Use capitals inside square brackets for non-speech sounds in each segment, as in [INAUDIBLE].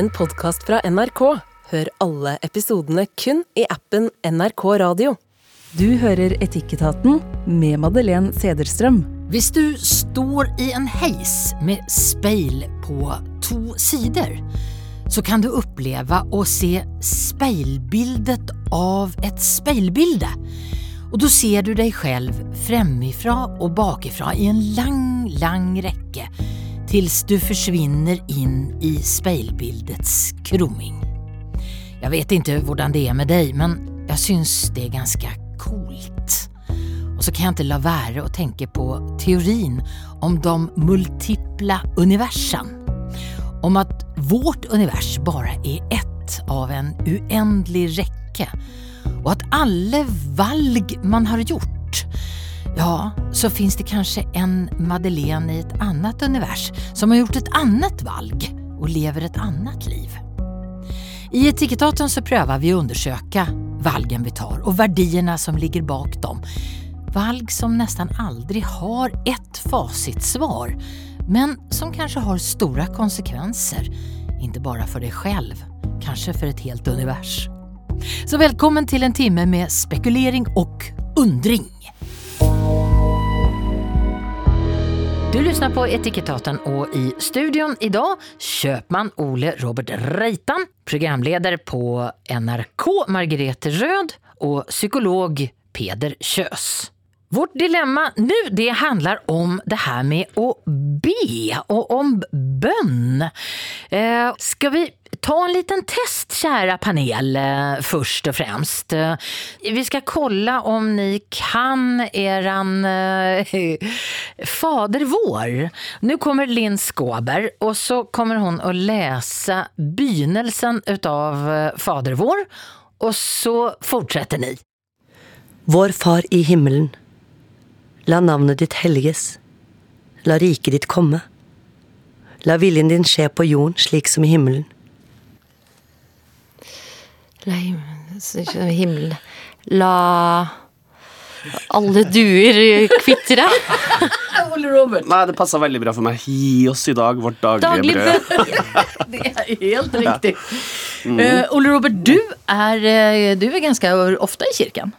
en podkast fra NRK. Hør alle episodene kun i appen NRK Radio. Du hører Etikketaten med Madeleine Sederstrøm. Hvis du står i en heis med speil på to sider, så kan du oppleve å se speilbildet av et speilbilde. Og da ser du deg selv fremifra og bakifra i en lang, lang rekke, tills du forsvinner in i speilbildets kromming. Jeg vet ikke hvordan det er med deg, men jeg syns det er ganske coolt. Og så kan jeg ikke la være å tenke på teorien om de multipla universen. Om at vårt univers bare er ett av en uendelig rekke, og at alle valg man har gjort, ja, så finns det kanskje en Madeleine i et annet univers som har gjort et annet valg og lever et annet liv. I Etikettaten så prøver vi å undersøke valgen vi tar og värdierna som ligger bak dem. Valg som nesten aldri har ett facitsvar, men som kanskje har store konsekvenser. Ikke bare for deg selv, kanskje for et helt univers. Så velkommen til en timme med spekulering og undring. Du lyssnar på Etikettaten og i studion idag köpman Ole Robert Reitan, programleder på NRK Margrethe Rød og psykolog Peder Kjøs. Vårt dilemma nu det handlar om det här med att be och om bön. Eh, ska vi ta en liten test, kära panel, først först och främst. Eh, vi ska kolla om ni kan eran eh, Fader vår. Nu kommer Linn Skåber och så kommer hon att läsa begynnelsen eh, Fader vår och så fortsätter ni. Vår Far i himmelen. La navnet ditt helliges. La riket ditt komme. La viljen din skje på jorden slik som i himmelen. La him- himmelen La alle duer kvitre. [LAUGHS] Nei, det passa veldig bra for meg. Gi oss i dag vårt daglige Daglig brød. [LAUGHS] Det er helt riktig. Eh, Ole Robert, du er, eh, du er ganske ofte i kirken.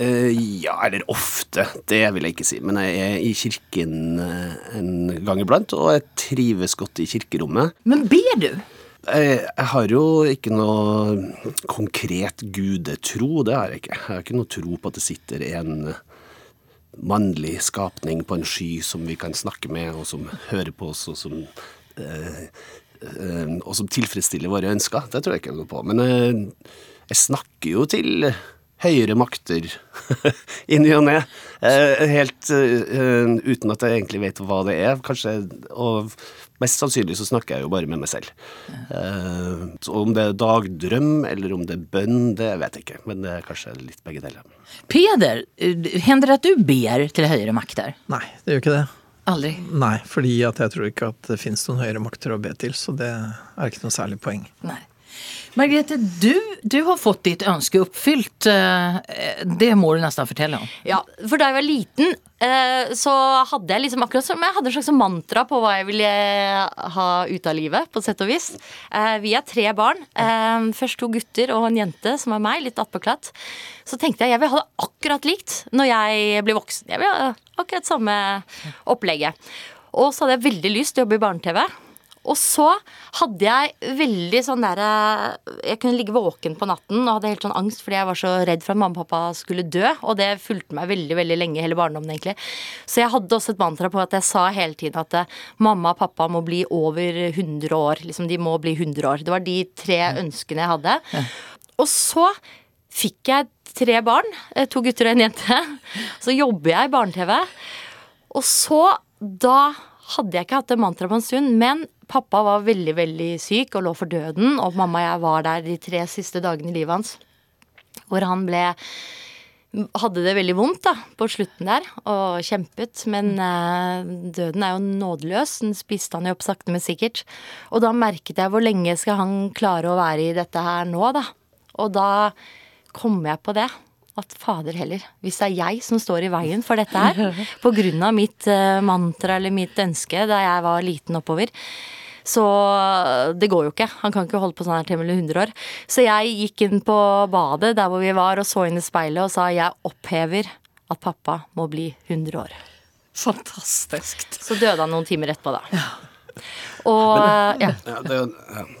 Uh, ja, eller ofte. Det vil jeg ikke si. Men jeg er i kirken en gang iblant, og jeg trives godt i kirkerommet. Men ber du? Jeg, jeg har jo ikke noe konkret gudetro, det har jeg ikke. Jeg har ikke noe tro på at det sitter en mannlig skapning på en sky som vi kan snakke med, og som hører på oss, og som eh, eh, og som tilfredsstiller våre ønsker. Det tror jeg ikke noe på. Men eh, jeg snakker jo til høyere makter [LAUGHS] i ny og ne. Eh, helt eh, uten at jeg egentlig vet hva det er, kanskje. Og mest sannsynlig så snakker jeg jo bare med meg selv. Eh, så om det er dagdrøm eller om det er bønn, det vet jeg ikke. Men det er kanskje litt begge deler. Peder, hender det at du ber til høyere makter? Nei, det gjør ikke det. Aldri. Nei, fordi at jeg tror ikke at det finnes noen høyere makter å be til, så det er ikke noe særlig poeng. Nei. Margrethe, du, du har fått ditt ønske oppfylt. Eh, Det må du nesten fortelle om. Ja, for da jeg var liten, eh, så hadde jeg liksom akkurat som jeg hadde en slags mantra på hva jeg ville ha ut av livet, på sett og vis. Eh, Vi er tre barn. Eh, Først to gutter og en jente, som er meg, litt attpåklatt. Så tenkte jeg jeg vil ha det akkurat likt når jeg blir voksen. Jeg vil ha akkurat samme opplegget. Og så hadde jeg veldig lyst til å jobbe i barne-TV. Og så hadde jeg veldig sånn derre Jeg kunne ligge våken på natten og hadde helt sånn angst fordi jeg var så redd for at mamma og pappa skulle dø. Og det fulgte meg veldig veldig lenge, hele barndommen egentlig. Så jeg hadde også et mantra på at jeg sa hele tiden at eh, mamma og pappa må bli over 100 år. Liksom de må bli 100 år. Det var de tre ønskene jeg hadde. Og så fikk jeg tre barn. eh, To gutter og en jente. Så jobber jeg i barne-TV. Og så, da hadde jeg ikke hatt det mantraet på en stund, men pappa var veldig, veldig syk og lå for døden, og mamma og jeg var der de tre siste dagene i livet hans. Hvor han ble hadde det veldig vondt da, på slutten der, og kjempet. Men eh, døden er jo nådeløs. Den spiste han jo opp sakte, men sikkert. Og da merket jeg hvor lenge skal han klare å være i dette her nå, da. Og da kom jeg på det. At fader heller, hvis det er jeg som står i veien for dette her, av mitt eh, mantra eller mitt ønske da jeg var liten oppover, Så det går jo ikke. Han kan ikke holde på sånn her til mellom 100 år. Så jeg gikk inn på badet der hvor vi var og så inn i speilet og sa jeg opphever at pappa må bli 100 år. Fantastisk. Så døde han noen timer etterpå, da. Og ja. Ja, det,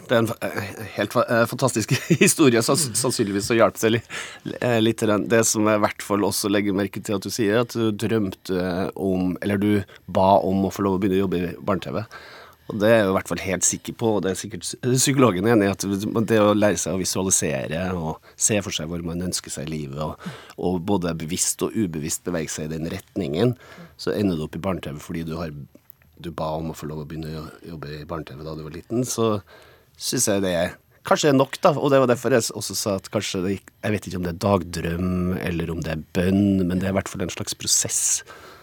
det er en eh, helt eh, fantastisk [LAUGHS] historie. Så, sannsynligvis så hjalp det litt, eh. Det som jeg i hvert fall også legger merke til at du sier, at du drømte om Eller du ba om å få lov å begynne å jobbe i barne-TV. Og det er jeg i hvert fall helt sikker på, og det er sikkert psykologen enig i, at det å lære seg å visualisere og se for seg hvor man ønsker seg livet, og, og både bevisst og ubevisst bevege seg i den retningen, så ender du opp i barne-TV fordi du har du ba om å få lov å begynne å jobbe i barne-TV da du var liten, så syns jeg det er kanskje er nok, da. Og det var derfor jeg også sa at kanskje det, Jeg vet ikke om det er dagdrøm, eller om det er bønn, men det er i hvert fall en slags prosess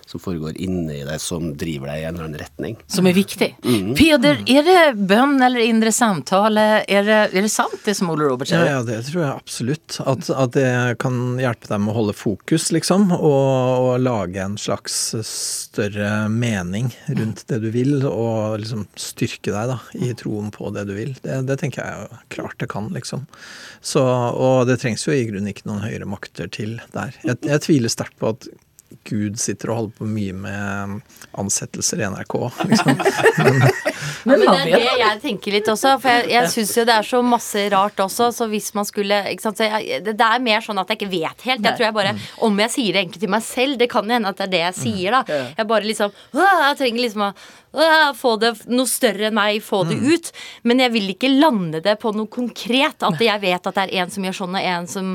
som foregår inni deg, som driver deg i en eller annen retning. Som er viktig. Mm. Peder, er det bønn eller indre samtale? Er det, er det sant det som Ole Robert Ja, ja, det tror jeg absolutt. At, at det kan hjelpe deg med å holde fokus, liksom. Og, og lage en slags større mening rundt det du vil, og liksom styrke deg da, i troen på det du vil. Det, det tenker jeg klart det kan, liksom. Så, og det trengs jo i grunnen ikke noen høyere makter til der. Jeg, jeg tviler sterkt på at Gud sitter og holder på mye med ansettelser i NRK. Liksom. [LAUGHS] Men, det er det jeg tenker litt også. For jeg, jeg syns jo det er så masse rart også. Så hvis man skulle ikke sant, så jeg, det, det er mer sånn at jeg ikke vet helt. Jeg tror jeg bare Om jeg sier det egentlig til meg selv, det kan hende at det er det jeg sier, da. Jeg bare liksom Jeg trenger liksom å få det noe større enn meg, få det ut. Men jeg vil ikke lande det på noe konkret. At jeg vet at det er en som gjør sånn, og en som,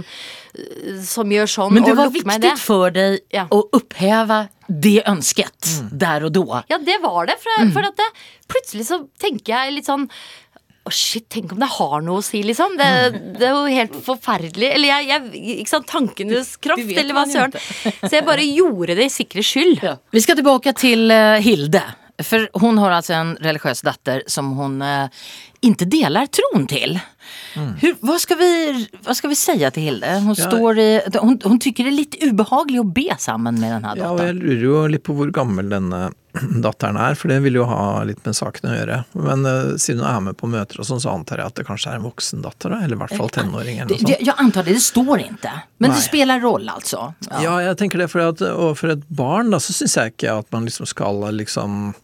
som gjør sånn. Men det var viktig det. for deg Ja. å oppheve det ønsket mm. der og da. Ja, det var det. For, for at det, plutselig så tenker jeg litt sånn å shit, tenk om det har noe å si, liksom. Det, det er jo helt forferdelig. Eller jeg, jeg Ikke sant, tankenes kraft, eller hva søren. Så jeg bare gjorde det i sikre skyld. Vi skal tilbake till eh, Hilde. För hon har alltså en religiös datter som hon eh, inte delar tron till. Hur, vad, ska vi, vad ska vi säga till Hilde? Hon, Ja. står i, hon, hon tycker det är lite ubehagligt att be sammen med den här Ja, og jeg lurer jo litt på hvor gammel denne [CLEARS THROAT] datteren er, for det vil jo ha litt med saken å gjøre. Men uh, siden hun er med på møter og sånn, så antar jeg at det kanskje er en voksen datter, da, eller i hvert fall tenåring eller noe sånt. jag, jag antar det, det står ikke. Men det spiller rolle, roll Ja. Ja, jeg tenker det, for at, og for et barn da, så syns jeg ikke at man liksom skal liksom eh,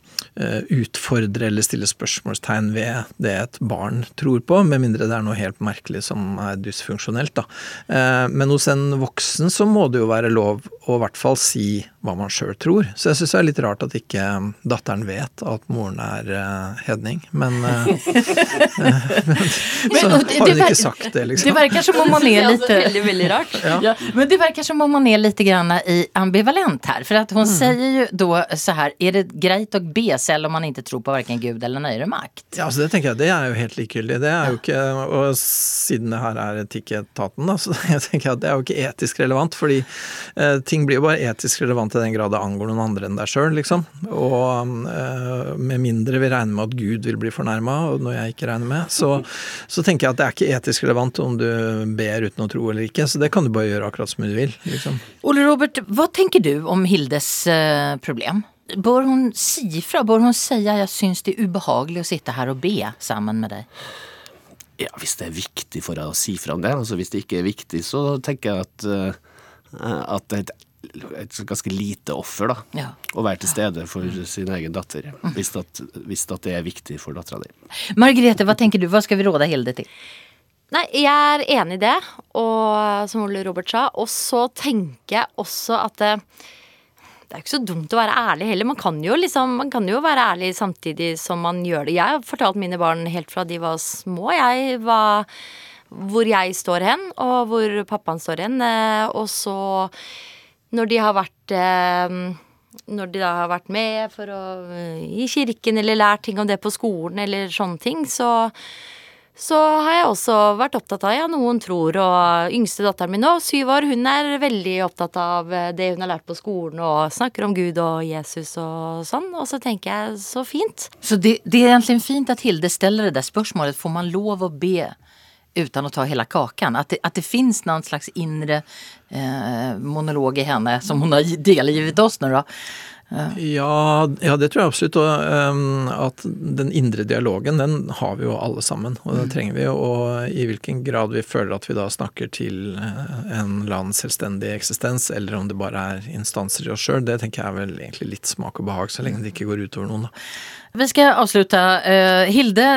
utfordre eller stille spørsmålstegn ved det et barn tror på, med mindre det er noe helt merkelig som er dysfunksjonelt. Da. Eh, men hos en voksen så må det jo være lov å i hvert fall si hva man sjøl tror. Så jeg syns det er litt rart at ikke eh, datteren vet at moren er uh, hedning. Men, eh, [LAUGHS] [LAUGHS] så har hun ikke sagt det, liksom. Det verker som om man Det er altså veldig, veldig rart. Ja, men det verker som om man er litt grann i ambivalent her. For at hun mm. sier jo da så her Er det greit å be selv om man ikke tror på verken Gud eller nøyere makt? Ja, altså Det tenker jeg, det er jo helt likegyldig. Det er jo ikke, og siden det her er etikketaten, da, så jeg tenker at det er jo ikke etisk relevant. Fordi uh, ting blir jo bare etisk relevant i den grad det angår noen andre enn deg sjøl, liksom. Og eh, med mindre vi regner med at Gud vil bli fornærma, og noe jeg ikke regner med, så, [LAUGHS] så tenker jeg at det er ikke etisk relevant om du ber uten å tro eller ikke. Så det kan du bare gjøre akkurat som du vil. liksom. Ole Robert, hva tenker du om Hildes eh, problem? Bør hun si fra? Bør hun si jeg syns det er ubehagelig å sitte her og be sammen med deg? Ja, hvis det er viktig for deg å si fra om det. Altså hvis det ikke er viktig, så tenker jeg at, eh, at det er et, et ganske lite offer, da. Ja. Å være til stede for sin egen datter. Hvis, at, hvis at det er viktig for dattera di. Margrethe, hva tenker du? Hva skal vi råde Hilde til? Nei, jeg er enig i det, og, som Ole Robert sa. Og så tenker jeg også at det, det er ikke så dumt å være ærlig heller. Man kan, jo liksom, man kan jo være ærlig samtidig som man gjør det. Jeg har fortalt mine barn helt fra de var små, jeg var hvor jeg står hen, og hvor pappaen står hen. eh, Og så, når de har vært eh, når de da har vært med for å, eh, i kirken eller lært ting om det på skolen eller sånne ting, så så har jeg også vært opptatt av ja, noen tror, og yngste datteren min nå, syv år, hun er veldig opptatt av eh, det hun har lært på skolen, og snakker om Gud og Jesus og sånn. Og så tenker jeg, så fint. Så det, det er egentlig fint at Hilde stiller det der spørsmålet. Får man lov å be uten å ta hele kakan? At det, at det finnes noen slags inre eh, monolog i henne som hun har delgivit oss nå, da. Ja, ja, det tror jeg absolutt. Og um, at den indre dialogen, den har vi jo alle sammen. Og det trenger vi. Og i hvilken grad vi føler at vi da snakker til eh, en eller annen selvstendig eksistens, eller om det bare er instanser i oss sjøl, det tenker jeg er vel egentlig litt smak og behag, så lenge det ikke går utover noen. da. Vi skal avsluta. Eh, Hilde,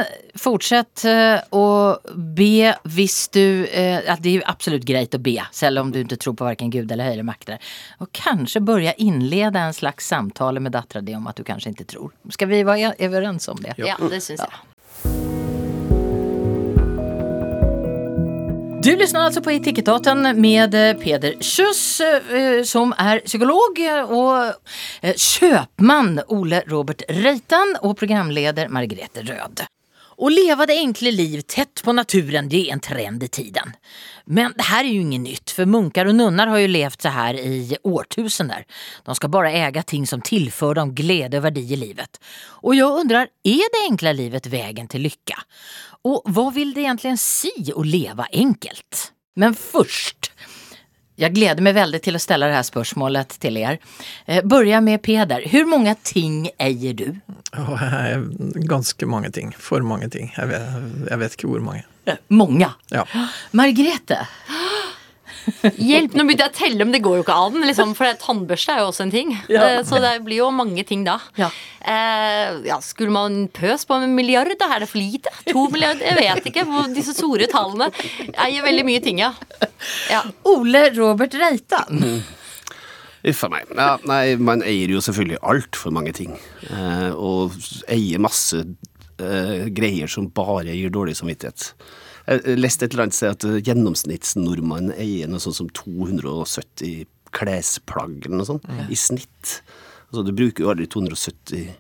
fortsett eh, å be hvis du at Det er jo absolutt greit å be, selv om du ikke tror på verken Gud eller høyere makter. Og kanskje begynne innlede en slags samtale med dattera di om at du kanskje ikke tror. Skal vi være overens om det? Ja, det syns jeg. Du lyssnar alltså på Etikettaten med eh, Peder Kjøs, eh, som er psykolog, og eh, kjøpmann Ole Robert Reitan og programleder Margrethe Rød. Å leve det enkle liv tett på naturen det er en trend i tiden. Men det her er jo inget nytt, for munkar og nunner har jo levt så her i årtusener. De skal bare äga ting som tillför dem glede og verdi i livet. Og jeg undrar, er det enkle livet vägen til lycka? Og hva vil det egentlig si å leve enkelt? Men jeg gleder meg veldig til å stille her spørsmålet til dere. Eh, Börja med Peder. Hvor mange ting eier du? Oh, er ganske mange ting. For mange ting. Jeg vet, jeg vet ikke hvor mange. Mange. Ja. Margrethe. Hjelp, nå begynte jeg å telle, men det går jo ikke an. Liksom, for tannbørste er jo også en ting. Ja. Eh, Så det blir jo mange ting da. Ja. Eh, ja, skulle man pøst på en milliard? Da er det for lite? To milliarder? Jeg vet ikke. Disse store tallene eier veldig mye ting, ja. ja. Ole Robert Reitan. Uff a meg. Ja, nei, man eier jo selvfølgelig altfor mange ting. Eh, og eier masse eh, greier som bare gir dårlig samvittighet. Jeg leste et eller annet sted at gjennomsnittsnordmannen gjennomsnittsnordmann eier noe sånt som 270 klesplagg eller noe sånt, i snitt. Altså, du bruker jo aldri 270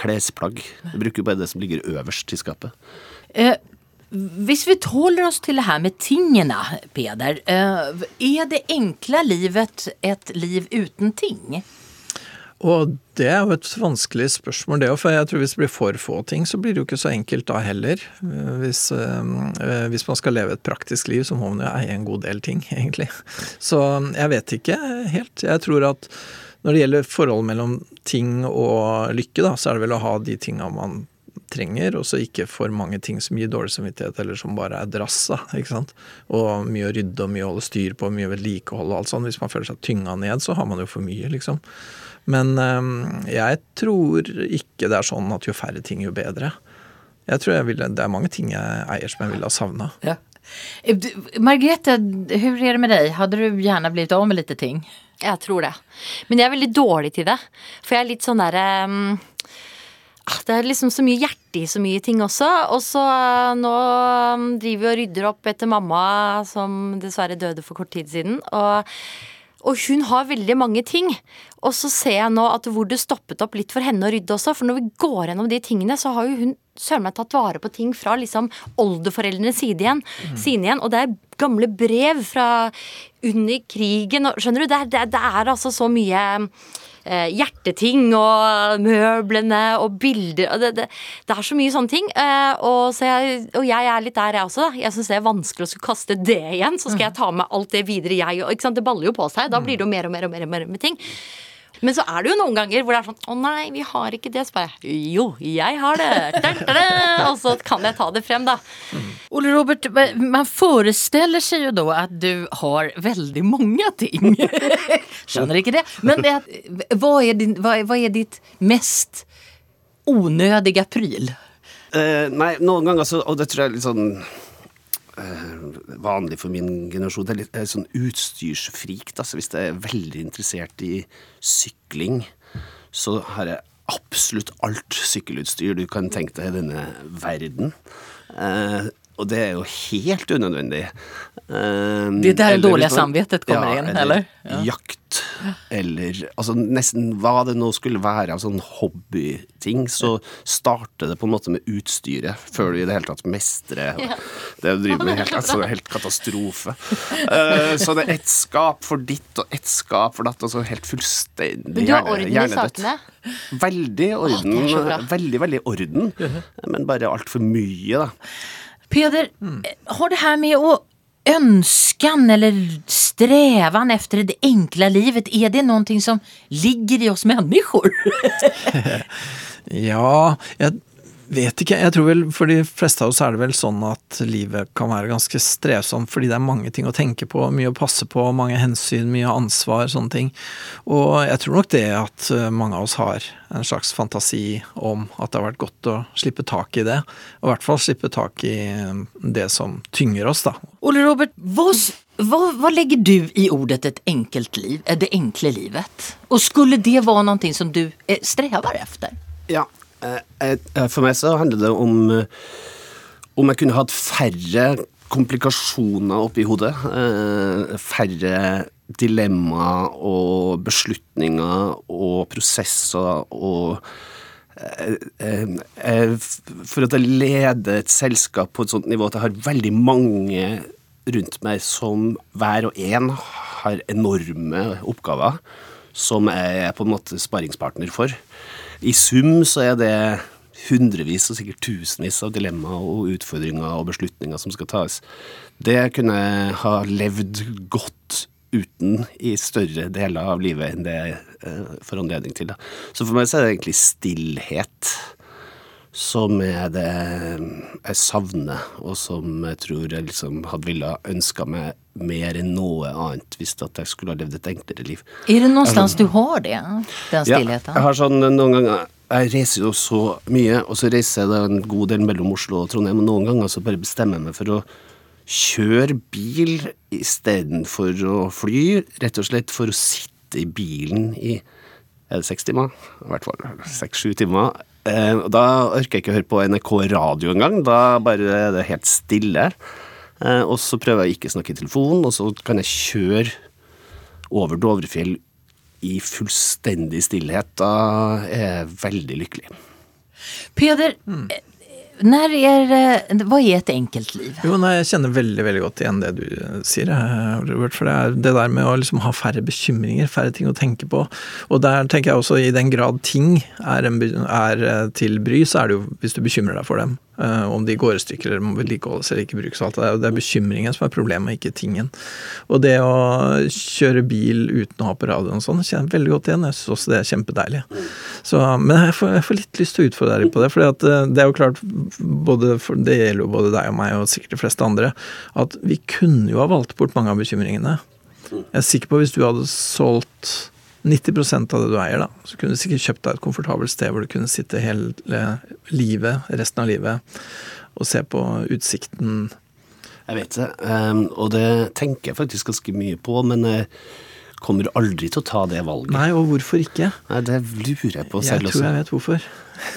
klesplagg. Du bruker jo bare det som ligger øverst i skapet. Eh, hvis vi holder oss til det her med tingene, Peder. Eh, er det enkle livet et liv uten ting? Og det er jo et vanskelig spørsmål, det òg. For jeg tror hvis det blir for få ting, så blir det jo ikke så enkelt da heller. Eh, Hvis, eh, hvis man skal leve et praktisk liv, så må man jo eie en god del ting, [LAUGHS] egentlig. Så jeg vet ikke helt. Jeg tror at når det gjelder forholdet mellom ting og lykke, da, så er det vel å ha de tinga man trenger, og så ikke for mange ting som gir dårlig samvittighet, eller som bare er drass. ikke sant? Og mye å rydde og mye å holde styr på, mye vedlikehold og alt sånt. Hvis man føler seg tynga ned, så har man jo for mye, liksom. Men øhm, jeg tror ikke det er sånn at jo færre ting, jo bedre. Jeg tror jeg ville, Det er mange ting jeg eier som jeg ville ha savna. Ja. Eh, Margrethe, hvordan er det med deg? Hadde du gjerne blitt av med litt ting? Jeg tror det. Men jeg er veldig dårlig til det. For jeg er litt sånn derre um, ah, Det er liksom så mye hjerte i så mye ting også. Og så uh, nå um, driver vi og rydder opp etter mamma som dessverre døde for kort tid siden. Og, og hun har veldig mange ting. Og så ser jeg nå at hvor det stoppet opp litt for henne å rydde også. For når vi går gjennom de tingene, så har jo hun søren meg tatt vare på ting fra liksom oldeforeldrenes side igjen. Sine igjen. Og det er gamle brev fra under krigen. Og, skjønner du? Det er, det, er- det er altså så mye eh, hjerteting og møblene og bilder og det, det, det er så mye sånne ting. Eh, og, så jeg, og jeg er litt der, jeg også. da. Jeg syns det er vanskelig å skulle kaste det igjen. Så skal jeg ta med alt det videre, jeg òg. Det baller jo på seg. Da blir det jo mer og mer og mer, og mer med ting. Men så er det jo noen ganger hvor det er sånn Å nei, vi har ikke det. Så bare Jo, jeg har det. Da, da, da. Og så kan jeg ta det frem, da. Ole Robert, man forestiller seg jo da at du har veldig mange ting. [LAUGHS] Skjønner ikke det. Men det, hva, er din, hva, hva er ditt mest onødige pryl? Eh, nei, noen ganger så Og det tror jeg er litt sånn vanlig for min generasjon. Det er litt eh, sånn utstyrsfrik. Altså, hvis jeg er veldig interessert i sykling, så har jeg absolutt alt sykkelutstyr du kan tenke deg i denne verden. Og det er jo helt unødvendig. Um, Det er der eller dårlige samvittighet kommer inn, eller? Ja. Jakt, eller altså nesten hva det nå skulle være av sånn hobbyting, så starter det på en måte med utstyret, før du i det hele tatt mestrer det du driver med. Helt, altså, det er helt katastrofe. Uh, så det er ett skap for ditt og ett skap for datt, altså helt fullstendig hjernedødt. Veldig orden. bra. veldig, veldig orden, men bare altfor mye, da. Peder, Mm. eh, har det her med å Ønskan eller strävan efter det enkla livet, er det noe som ligger i oss mennesker? [LAUGHS] Ja, jeg vet ikke. Jeg tror vel for de fleste av oss er det vel sånn at livet kan være ganske strevsomt fordi det er mange ting å tenke på, mye å passe på, mange hensyn, mye ansvar, sånne ting. Og jeg tror nok det at eh, mange av oss har en slags fantasi om at det har vært godt å slippe tak i det. Og i hvert fall slippe tak i eh, det som tynger oss, da. Ole Robert, hva, hva, hva legger du i ordet 'et enkelt liv, eh, det enkle livet? Og skulle det være noe som du strever etter? efter? Ja. Eh, eh, For meg så handler det om eh, om jeg kunne hatt færre komplikasjoner oppi hodet. eh, Færre dilemmaer og beslutninger og prosesser og eh, eh, eh, For at jeg leder et selskap på et sånt nivå at jeg har veldig mange rundt meg som hver og en har enorme oppgaver som jeg er på en måte sparringspartner for. I sum så er det hundrevis og sikkert tusenvis av dilemmaer og utfordringer og beslutninger som skal tas. Det kunne jeg ha levd godt uten i større deler av livet enn det jeg eh, får anledning til. Så for meg så er det egentlig stillhet som er det jeg savner, og som jeg tror jeg liksom hadde ville ønska meg mer enn noe annet hvis at jeg skulle ha levd et enklere liv. Er det någonstans du har det, den Ja, stillheten? jeg har sånn noen ganger Jeg reiser jo så mye, og så reiser jeg da en god del mellom Oslo og Trondheim, og noen ganger så bare bestemmer jeg meg for å kjøre bil istedenfor å fly, rett og slett for å sitte i bilen i er det seks timer? I hvert fall seks-sju timer. Eh, da orker jeg ikke å høre på NRK radio engang. Da bare er det helt stille. Eh, og så prøver jeg å ikke snakke i telefonen, og så kan jeg kjøre over Dovrefjell i fullstendig stillhet. Da er jeg veldig lykkelig. Peder, mm. Er, är, det- vad är enkelt liv? Jo, nei, jeg kjenner veldig veldig godt igjen det du eh, sier, eh, Robert. For det er det der med å liksom ha færre bekymringer, færre ting å tenke på. Og der tenker jeg også i den grad ting er, en, er eh, til bry, så er det jo hvis du bekymrer deg for dem. Eh, om de går i stykker eller må vedlikeholdes eller ikke brukes. alt Det er, det bekymringen som er problemet, ikke tingen. Og det å kjøre bil uten å ha på radioen og sånn, kjenner jeg veldig godt igjen. Jeg syns også det er kjempedeilig. Så, men jeg får, jeg får litt lyst til å utfordre deg på det. For det er jo klart, både det gjelder jo både deg og meg og sikkert de fleste andre, at vi kunne jo ha valgt bort mange av bekymringene. Jeg er sikker på hvis du hadde solgt 90% av det du eier, da, så kunne du sikkert kjøpt deg et komfortabelt sted hvor du kunne sitte hele livet, resten av livet, og se på utsikten. Jeg vet det, ehm, og det tenker jeg faktisk ganske mye på, men jeg kommer aldri til å ta det valget. Nei, og hvorfor ikke? Nei, det lurer jeg på selv også. Jeg tror jeg vet hvorfor.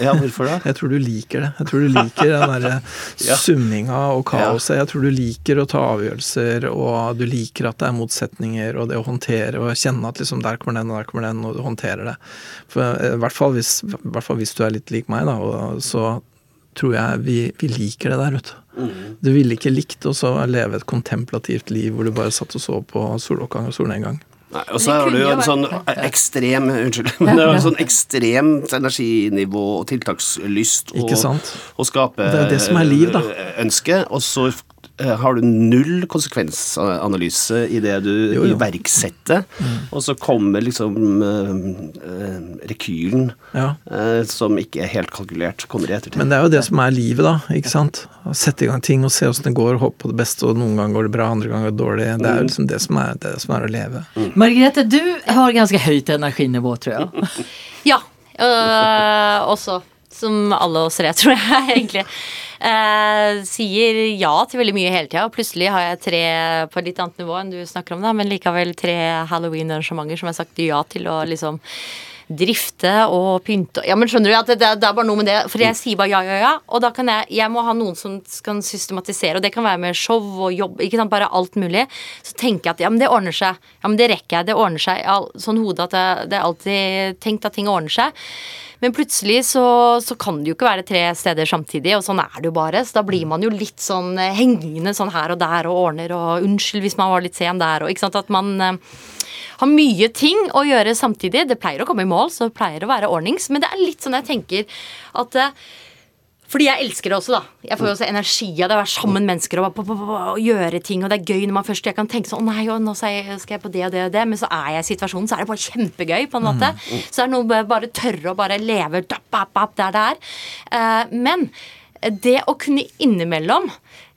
Ja, hvorfor da? [LAUGHS] Jeg tror du liker det. Jeg tror du liker den derre [LAUGHS] Ja. summinga og kaoset. Jeg tror du liker å ta avgjørelser, og du liker at det er motsetninger, og det å håndtere og kjenne at liksom der kommer den, og der kommer den, og du håndterer det. For eh, i hvert fall hvis, i hvert fall hvis du er litt lik meg, da, og så tror jeg vi, vi liker det der, vet du. Du ville ikke likt å leve et kontemplativt liv hvor du bare satt og så på soloppgang og solnedgang. Nei, og så har du jo en sånn ekstrem [LAUGHS] Unnskyld. Men det er jo en sånn ekstremt energinivå og tiltakslyst og, Ikke sant? og skape Det er det som er liv, da. eh, ønske, og så eh, har du null konsekvensanalyse i det du Jo, jo. iverksetter, og så kommer liksom eh, eh, rekylen Ja. eh, som ikke er helt kalkulert, kommer i ettertid. Men det er jo det som er livet, da. ikke sant? Å sette i gang ting og se åssen det går, håpe på det beste, og noen ganger går det bra, andre ganger dårlig. Det er jo liksom det som er, det som er å leve. Margrethe, du har ganske høyt energinivå tror jeg. [LAUGHS] Ja. øh, også. Som alle oss tre, tror jeg, [LAUGHS] egentlig. Eh, sier ja til veldig mye hele tida. Og plutselig har jeg tre på et litt annet nivå enn du snakker om, da, men likevel tre halloween-arrangementer som jeg har sagt ja til å liksom drifte og pynte Ja, men skjønner du at det, det, er bare noe med det. For jeg sier bare ja, ja, ja. Og da kan jeg Jeg må ha noen som kan systematisere, og det kan være med show og jobb, ikke sant, bare alt mulig. Så tenker jeg at ja, men det ordner seg. Ja, men det rekker jeg. Det ordner seg. Sånn hodet at det, det er alltid tenkt at ting ordner seg. Men plutselig så, så kan det jo ikke være tre steder samtidig, og sånn er det jo bare. Så da blir man jo litt sånn eh, hengende sånn her og der og ordner og unnskyld hvis man var litt sen der og ikke sant. At man eh, har mye ting å gjøre samtidig. Det pleier å komme i mål, så det pleier å være ordnings. Men det er litt sånn jeg tenker at eh, Fordi jeg elsker det også, da. Jeg får jo også energi av det å være sammen med mennesker og, og, og gjøre ting. Og det er gøy når man først jeg kan tenke sånn Å nei, nå skal jeg på det og det og det. Men så er jeg i situasjonen, så er det bare kjempegøy, på en måte. Så det er noe med bare tørre å bare leve der det er. Uh, men det å kunne innimellom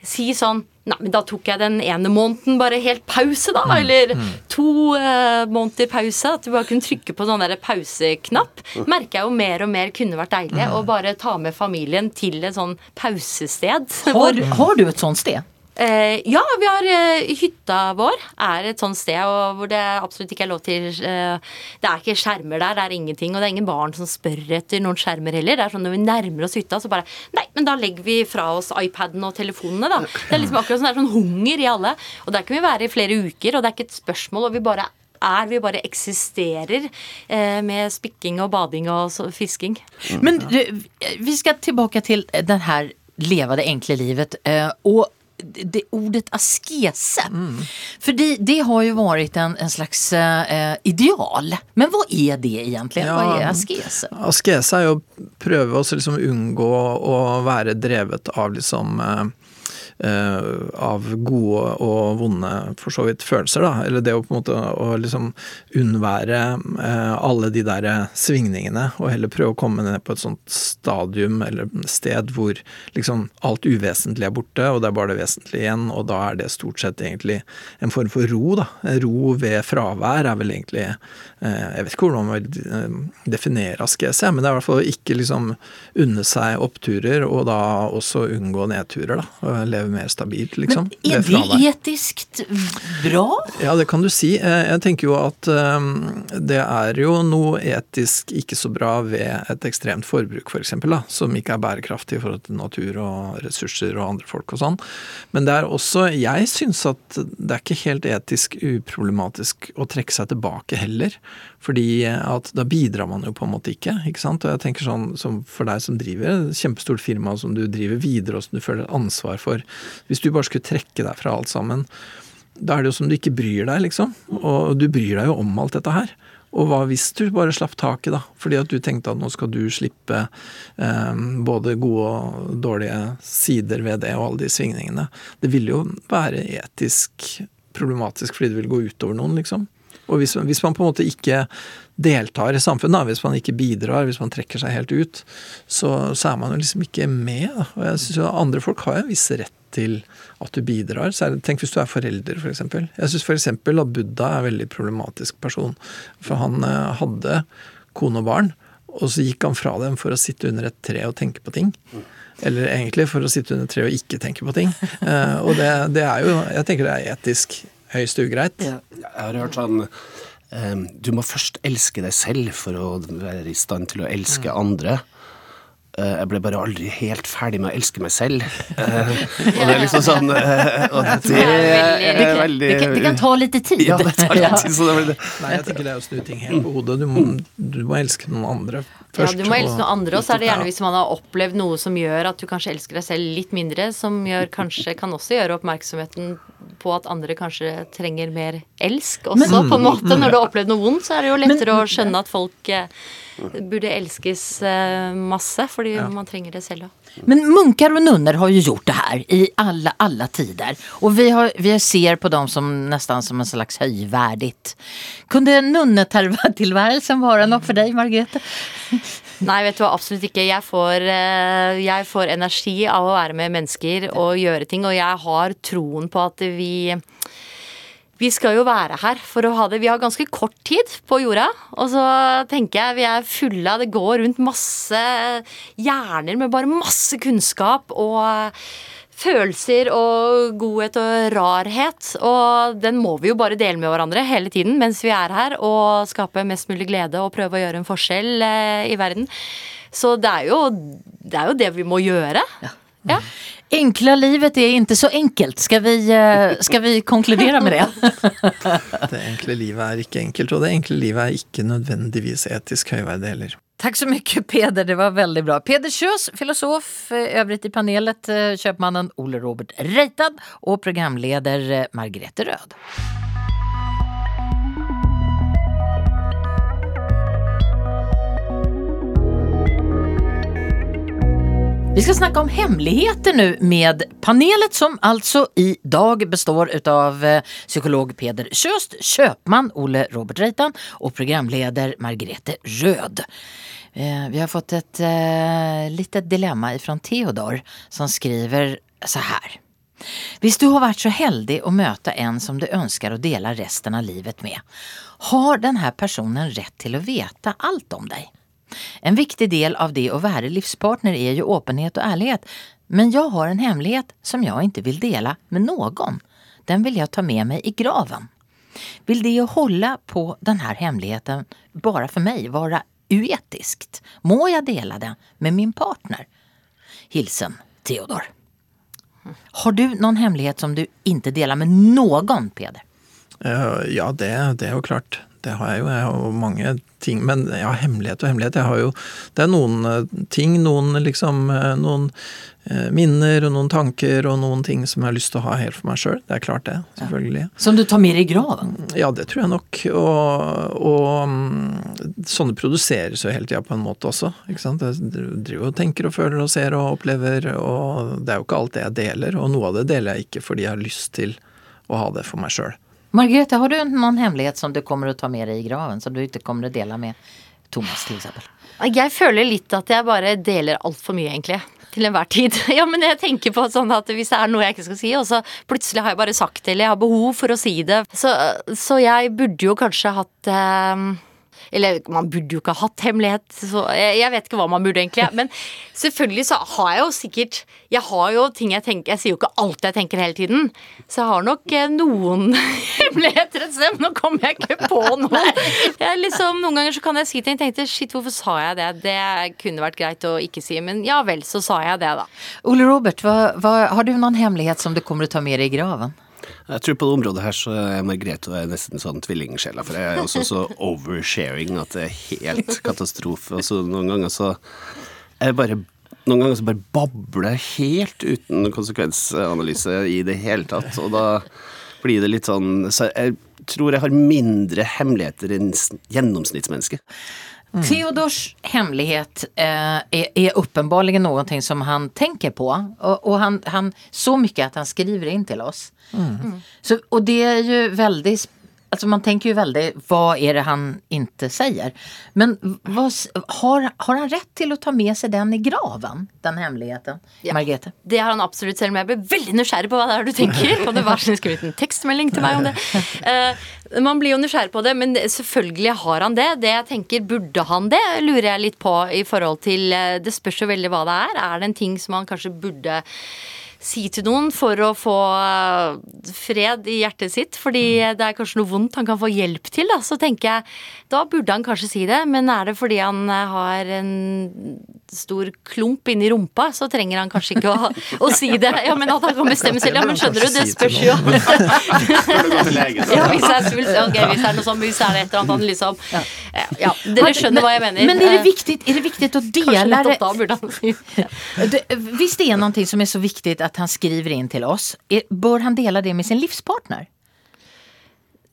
si sånn Nei, men da tok jeg den ene måneden bare helt pause, da. Eller to uh, måneder pause. At du bare kunne trykke på sånn pauseknapp. Merker jeg jo mer og mer kunne vært deilig å bare ta med familien til et sånn pausested. Har, har du et sånt sted? Eh, ja, vi har eh, hytta vår er et sånt sted hvor det absolutt ikke er lov til eh, Det er ikke skjermer der, det er ingenting, og det er ingen barn som spør etter noen skjermer heller. Det er sånn når vi nærmer oss hytta, så bare Nei, men da legger vi fra oss iPaden og telefonene, da. Det er liksom akkurat sånn, det er sånn hunger i alle. Og der kan vi være i flere uker, og det er ikke et spørsmål, og vi bare er vi bare eksisterer eh, med spikking og bading og så, fisking. Men du, vi skal tilbake til den her leve enkle livet. Eh, og det ordet askese. Mm. For det, det, har jo vært en, en slags eh, ideal. Men hva er det egentlig? Ja, hva er askese? Askese er jo å prøve å liksom unngå å være drevet av liksom Eh, av gode og vonde for så vidt følelser, da. Eller det å på en måte å liksom unnvære eh, alle de der svingningene, og heller prøve å komme ned på et sånt stadium eller sted hvor liksom alt uvesentlig er borte, og det er bare det vesentlige igjen, og da er det stort sett egentlig en form for ro, da. Ro ved fravær er vel egentlig eh, Jeg vet ikke hvordan man vil definere askese, men det er i hvert fall ikke liksom unne seg oppturer, og da også unngå nedturer, da. og Leve mer stabilt, liksom. Men er det etisk bra? Ja, det kan du si. Eh, jeg tenker jo at um, det er jo noe etisk ikke så bra ved et ekstremt forbruk, f.eks., for som ikke er bærekraftig i forhold til natur og ressurser og andre folk og sånn. Men det er også Jeg syns at det er ikke helt etisk uproblematisk å trekke seg tilbake heller. Fordi at da bidrar man jo på en måte ikke. ikke sant? Og jeg tenker sånn som for deg som driver et kjempestort firma som du driver videre og som du føler ansvar for. Hvis du bare skulle trekke deg fra alt sammen, da er det jo som du ikke bryr deg, liksom. Og du bryr deg jo om alt dette her. Og hva hvis du bare slapp taket, da? Fordi at du tenkte at nå skal du slippe eh, både gode og dårlige sider ved det, og alle de svingningene. Det ville jo være etisk problematisk fordi det vil gå utover noen, liksom. Og hvis, hvis, man på en måte ikke deltar i samfunnet, hvis man ikke bidrar, hvis man trekker seg helt ut, så, så er man jo liksom ikke med. Da. Og jeg synes jo Andre folk har en viss rett til at du bidrar. Det, tenk hvis du er forelder, f.eks. For eksempel. jeg syns f.eks. at Buddha er en veldig problematisk person. For han eh, hadde kone og barn, og så gikk han fra dem for å sitte under et tre og tenke på ting. Eller egentlig for å sitte under et tre og ikke tenke på ting. [LAUGHS] Eh, og det, det er jo Jeg tenker det er etisk høyst ugreit. Ja. Jeg har hørt sånn um, Du må først elske deg selv for å være i stand til å elske mm. andre. Uh, jeg ble bare aldri helt ferdig med å elske meg selv. [LAUGHS] Uh, og det er liksom sånn uh, Og det er veldig det, kan, det kan ta litt tid. Ja, det tar litt tid. Nei, jeg tenker det er å snu ting helt på hodet. Du må, du må elske noen andre først. Ja, du må elske noen andre, og så er det gjerne hvis man har opplevd noe som gjør at du kanskje elsker deg selv litt mindre, som gjør, kanskje kan også gjøre oppmerksomheten på at andre kanskje trenger mer elsk også, Men, på en måte. Når du har opplevd noe vondt, så er det jo lettere Men, å skjønne at folk eh, burde elskes eh, masse, fordi ja. man trenger det selv òg. Men munker og nunner har jo gjort det her i alle, alle tider. Og vi, har, vi ser på dem som nesten som en slags höjvärdigt. Kunne nunnetilværelsen være noe for deg, Margrethe? Nei, vet du hva, absolutt ikke. Jeg får, eh, jeg får energi av å være med mennesker og gjøre ting, og jeg har troen på at vi vi skal jo være her for å ha det. Vi har ganske kort tid på jorda. Og så tenker jeg vi er fulle av Det går rundt masse hjerner med bare masse kunnskap og følelser og godhet og rarhet. Og den må vi jo bare dele med hverandre hele tiden mens vi er her og skape mest mulig glede og prøve å gjøre en forskjell eh, i verden. Så det er jo det, er jo det vi må gjøre. Ja. ja. Enkla livet er ikke så enkelt. Skal vi, eh, skal vi konkludere med det? [LAUGHS] det enkle livet er ikke enkelt, og det enkle livet er ikke nødvendigvis etisk høyverdig heller. Takk så mye, Peder. Det var veldig bra. Peder Kjøs, filosof. Øvrig i panelet eh, kjøpmannen Ole Robert Reitad og programleder eh, Margrethe Rød. Vi ska snacka om hemligheter nu med panelet som alltså idag består utav eh, psykolog Peder Sjöst, köpman Olle Robert Reitan och programleder Margrethe Röd. Eh, Vi har fått ett eh, dilemma ifrån Theodor som skriver så här. Hvis du har vært så heldig å møte en som du ønsker å dele resten av livet med, har denne personen rett til å vite alt om deg? En viktig del av det å være livspartner er jo åpenhet og ærlighet, men jeg har en hemmelighet som jeg ikke vil dele med noen. Den vil jeg ta med meg i graven. Vil det å holde på denne hemmeligheten bare for meg være uetisk? Må jeg dele det med min partner? Hilsen Theodor. Har du noen hemmelighet som du ikke deler med noen, Peder? Uh, Ja, det, det er jo klart. Det har jeg jo. Jeg har jo mange ting. Men ja, hemmelighet og hemmelighet. Jeg har jo Det er noen eh, ting, noen liksom eh, Noen eh, minner og noen tanker og noen ting som jeg har lyst til å ha helt for meg sjøl. Det er klart det. Selvfølgelig. Som du tar mer i graven? Ja, det tror jeg nok. Og, og mm, sånne produseres jo hele tida på en måte også. ikke sant? Jeg driver og tenker og føler og ser og opplever, og det er jo ikke alt det jeg deler. Og noe av det deler jeg ikke fordi jeg har lyst til å ha det for meg sjøl. Margrethe, har du noen hemmelighet som du kommer å ta med deg i graven, som du ikke kommer å dele med Thomas, til eksempel? Jeg føler litt at jeg bare deler altfor mye, egentlig. Til enhver tid. [LAUGHS] Ja, men jeg tenker på sånn at hvis det er noe jeg ikke skal si, og så plutselig har jeg bare sagt det, eller jeg har behov for å si det, så, så jeg burde jo kanskje hatt eh, eller man burde jo ikke ha hatt hemmelighet, så jeg, jeg vet ikke hva man burde egentlig. Men selvfølgelig så har jeg jo sikkert Jeg har jo ting jeg tenker Jeg sier jo ikke alt jeg tenker hele tiden. Så jeg har nok eh, noen [LAUGHS] hemmeligheter et sted. Nå kommer jeg ikke på noen. Jeg liksom, noen ganger så kan jeg si ting. Jeg tenkte shit, hvorfor sa jeg det? Det kunne vært greit å ikke si, men ja vel, så sa jeg det, da. Ole Robert, hva, hva, har du noen hemmelighet som du kommer til å ta med deg i graven? Jeg tror på det området her så er Margrethe er nesten sånn tvillingsjela, for jeg er også så oversharing at det er helt katastrofe. Og noen ganger så det bare noen ganger så bare babler jeg helt uten konsekvensanalyse i det hele tatt, og da blir det litt sånn Så jeg tror jeg har mindre hemmeligheter enn s- gjennomsnittsmennesket. Theodors hemlighet eh, är, är uppenbarligen någonting som han tänker på. Och, och han, han, så mycket att han skriver in till oss. Mm. Så, och det är ju väldigt, alltså man tänker ju väldigt, vad är det han inte säger? Men vad, har, har han rätt till att ta med sig den i graven, den hemligheten? Ja. Margrethe? Det har han absolutt, selv om jeg blir veldig nysgjerrig på hva det er du tenker. [LAUGHS] Kan det var snill skrive en tekstmelding til meg om det? Uh, man blir jo nysgjerrig på det, men selvfølgelig har han det. Det jeg tenker, burde han det, lurer jeg litt på i forhold til eh, Det spørs jo veldig hva det er. Er det en ting som han kanskje burde si til noen for å få eh, fred i hjertet sitt, fordi det er kanskje noe vondt han kan få hjelp til, da. Så tenker jeg, da burde han kanskje si det, men er det fordi han eh, har en stor klump inni rumpa, så trenger han kanskje ikke å, å si det. Ja, men at han kan bestemme selv. Ja, men skjønner du, det spørs jo. [LAUGHS] Ja, hvis det er svulst, ok, hvis det er noe sånn, hvis det er et eller annet han liksom Ja, dere skjønner hva jeg mener. Men er det viktig, er det viktigt att Kanskje dela det? nettopp da burde han si Det, hvis det er noe som er så viktig at han skriver in til oss, bör han dele det med sin livspartner?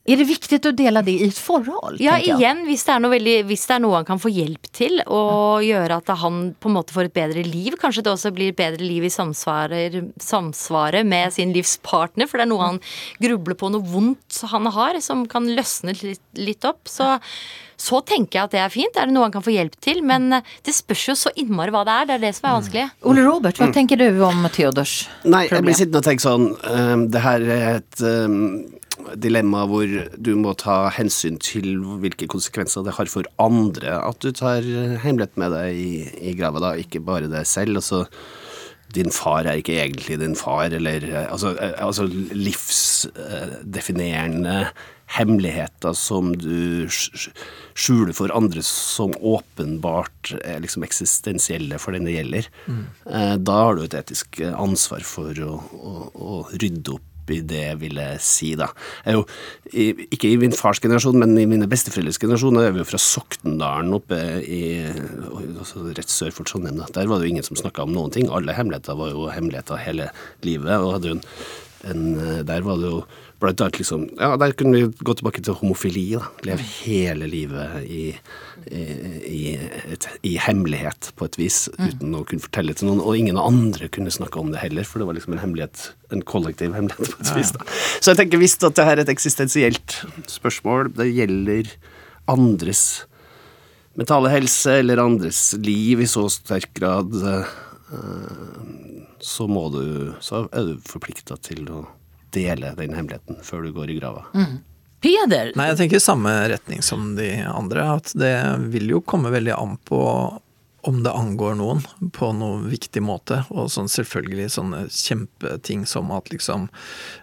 Er det viktig å dele det i et forhold? Ja, igjen, hvis det, er noe veldig, hvis det er noe han kan få hjelp til, og gjøre at han på en måte får et bedre liv, kanskje det også blir et bedre liv i samsvarer, samsvaret med sin livspartner, for det er noe han grubler på, noe vondt han har, som kan løsne litt, litt opp. Så, så tenker jeg at det er fint. Er det noe han kan få hjelp til? Men eh, det spørs jo så innmari hva det er. Det er det som er vanskelig. Ole Robert, hva tenker du om Theodors Nei, jeg blir sittende og tenke sånn um, Det her er et ehm, dilemma hvor du må ta hensyn til hvilke konsekvenser det har for andre at du tar hemmelighet med deg i, i grava, da, ikke bare deg selv. Altså, din far er ikke egentlig din far, eller eh, altså, eh, altså livsdefinerende hemmeligheter som du sk- sk- skjuler for andre som åpenbart er liksom eksistensielle for den det gjelder. Mm. Da har du et etisk eh, ansvar for å, å, å rydde opp i det, jeg si, da. Jeg er jo, ikke i min fars generasjon, men i mine besteforeldres generasjon, da er vi jo fra Sokndalen oppe i altså rett sør for Trondheim. Der var det jo ingen som snakka om noen ting. Alle hemmeligheter var jo hemmeligheter hele livet. og hadde jo en en eh, Der var det jo blant annet liksom Ja, der kunne vi gå tilbake til homofili. da. Leve hele livet i, i, et, i hemmelighet, på et vis, uten å kunne fortelle til noen. Og ingen andre kunne snakke om det heller, for det var liksom en hemmelighet, en kollektiv hemmelighet. på et vis da. Så jeg tenker visst at det her er et eksistensielt spørsmål. Det gjelder andres mentale helse eller andres liv i så sterk grad, eh, så må du Så er du forplikta til å dele den hemmeligheten før du går i grava. Peder, Nei, jeg tenker i samme retning som de andre. At det vil jo komme veldig an på om det angår noen på noen viktig måte. Og sånn selvfølgelig sånne kjempeting som at liksom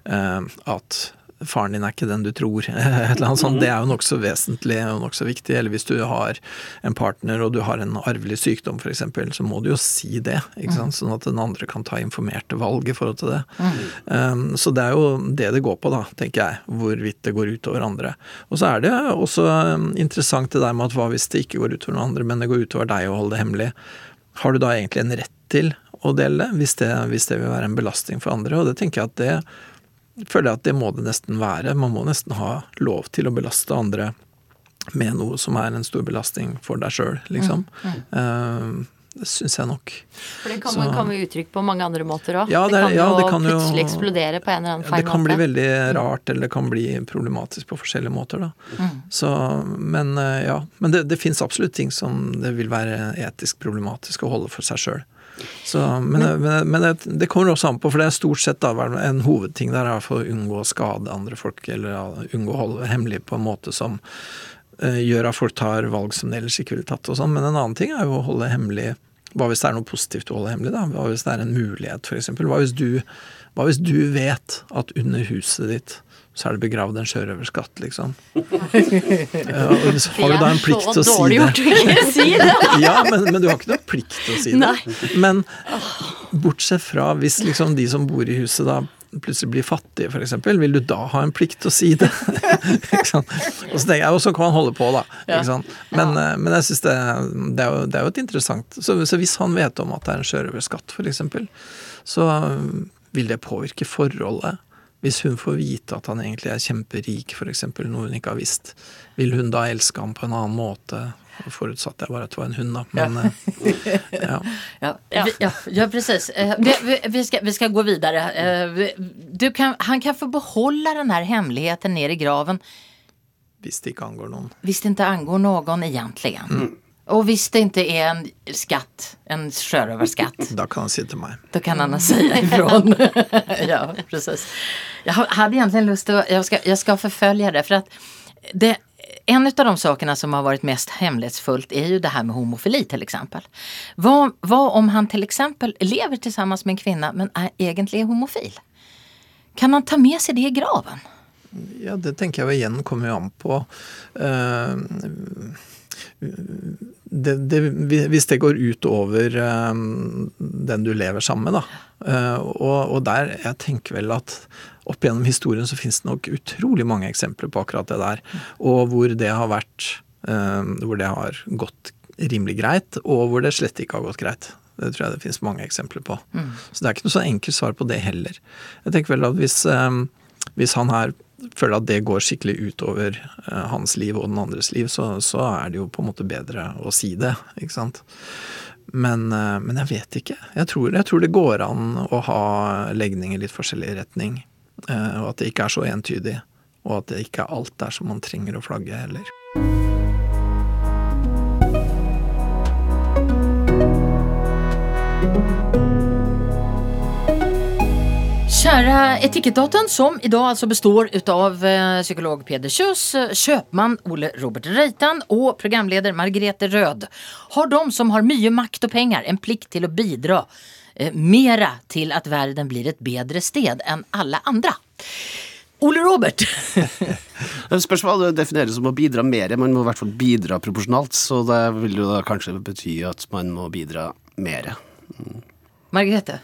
eh, At faren din er ikke den du tror. [LAUGHS] Sånt. Det er jo nokså vesentlig og nokså viktig. Eller hvis du har en partner og du har en arvelig sykdom f.eks., så må du jo si det. sant? Sånn at den andre kan ta informerte valg i forhold til det. Um, så det er jo det det går på, da, tenker jeg. Hvorvidt det går ut over andre. Og så er det også um, interessant det der med at hva hvis det ikke går ut over noen andre, men det går ut over deg å holde det hemmelig. Har du da egentlig en rett til å dele det, hvis det, hvis det vil være en belastning for andre? Og det tenker jeg at det føler jeg at det må det nesten være. Man må nesten ha lov til å belaste andre med noe som er en stor belastning for deg sjøl, liksom. Eh, det syns jeg nok. For det kan Så- man komme uttrykt på mange andre måter òg. Ja, det, det kan ja, jo det kan jo- plutselig eksplodere på en eller annen feil måte. Det kan måte. bli veldig rart, eller det kan bli problematisk på forskjellige måter, da. Så, men eh, ja. Men det, det fins absolutt ting som det vil være etisk problematisk å holde for seg sjøl. Men, men, men det, det kommer også an på, for det er stort sett da, en hovedting der er for å unngå å skade andre folk, eller ja, unngå å holde hemmelig på en måte som uh, gjør at folk tar valg som de ellers ikke ville tatt og sånn. Men en annen ting er jo å holde hemmelig Hva hvis det er noe positivt å holde hemmelig, da? Hva hvis det er en mulighet, f.eks.? Hva, hvis du- hva hvis du vet at under huset ditt så er det begravd en sjørøverskatt, liksom? Ja, [LAUGHS] og så har du da en plikt til å Det er så si dårlig det? gjort å ikke si det! [LAUGHS] Ja, men, men du har ikke noe plikt til å si det. Men bortsett fra hvis liksom de som bor i huset da plutselig blir fattige, f.eks., vil du da ha en plikt til å si det? [LAUGHS] Ikke sant? og så tenker jeg, og så kan man holde på, da. Ikke sant? Men, eh, men jeg syns det, det, det er jo et interessant så, så hvis han vet om at det er en sjørøverskatt, f.eks., så eh, vil det påvirke forholdet. Hvis hun får vite at han egentlig er kjemperik, f.eks., noe hun ikke har visst, vil hun da elske ham på en annen måte? Forutsatt jeg bare at det var en hund, da. Men [LAUGHS] ja. ja. Ja, ja, ja precis. Eh, vi, vi, vi, ska, vi ska gå vidare. Eh, Du kan, han kan få behålla den her hemligheten ner i graven Hvis det ikke angår noen. hvis det ikke angår egentlig? egentligen. Och hvis det inte är en skatt, en sjörövarskatt, Da kan han si til meg. då kan han säga ifrån. [LAUGHS] ja, precis. Jag hade egentligen lust att, jag ska, jag ska förfölja det, för att det, en av de sakerna som har varit mest hemlighetsfullt är ju det här med homofili till exempel. Vad, vad om han till exempel lever tillsammans med en kvinna men är egentligen homofil? Kan han ta med sig det i graven? Ja, det tenker jeg jo igjen kommer jo an på eh, det, det, Hvis det går ut over den du lever sammen med, da. Eh, og, og der Jeg tenker vel at opp gjennom historien så finnes det nok utrolig mange eksempler på akkurat det der. Og hvor det har vært eh, Hvor det har gått rimelig greit, og hvor det slett ikke har gått greit. Det tror jeg det finnes mange eksempler på. Så det er ikke noe så enkelt svar på det heller. Jeg tenker vel at hvis, eh, hvis han her føler at det går skikkelig utover eh, hans liv og den andres liv, så, så er det jo på en måte bedre å si det, ikke sant. Men, eh, men jeg vet ikke. Jeg tror, jeg tror det går an å ha legning i litt forskjellig retning. eh, Og at det ikke er så entydig. Og at det ikke er alt der som man trenger å flagge heller. Kära Etikettdatorn som idag alltså består utav eh, psykolog Peder Kjus, kjøpmann köpman Ole Robert Reitan och programleder Margrethe Rød har de som har mye makt og penger en plikt til å bidra eh, mera til at verden blir et bedre sted enn alle andre. Ole Robert, spørs hva det defineres som å bidra mer. Man må i hvert fall bidra proporsjonalt, så det vil jo da kanskje bety at man må bidra mer. Margrethe.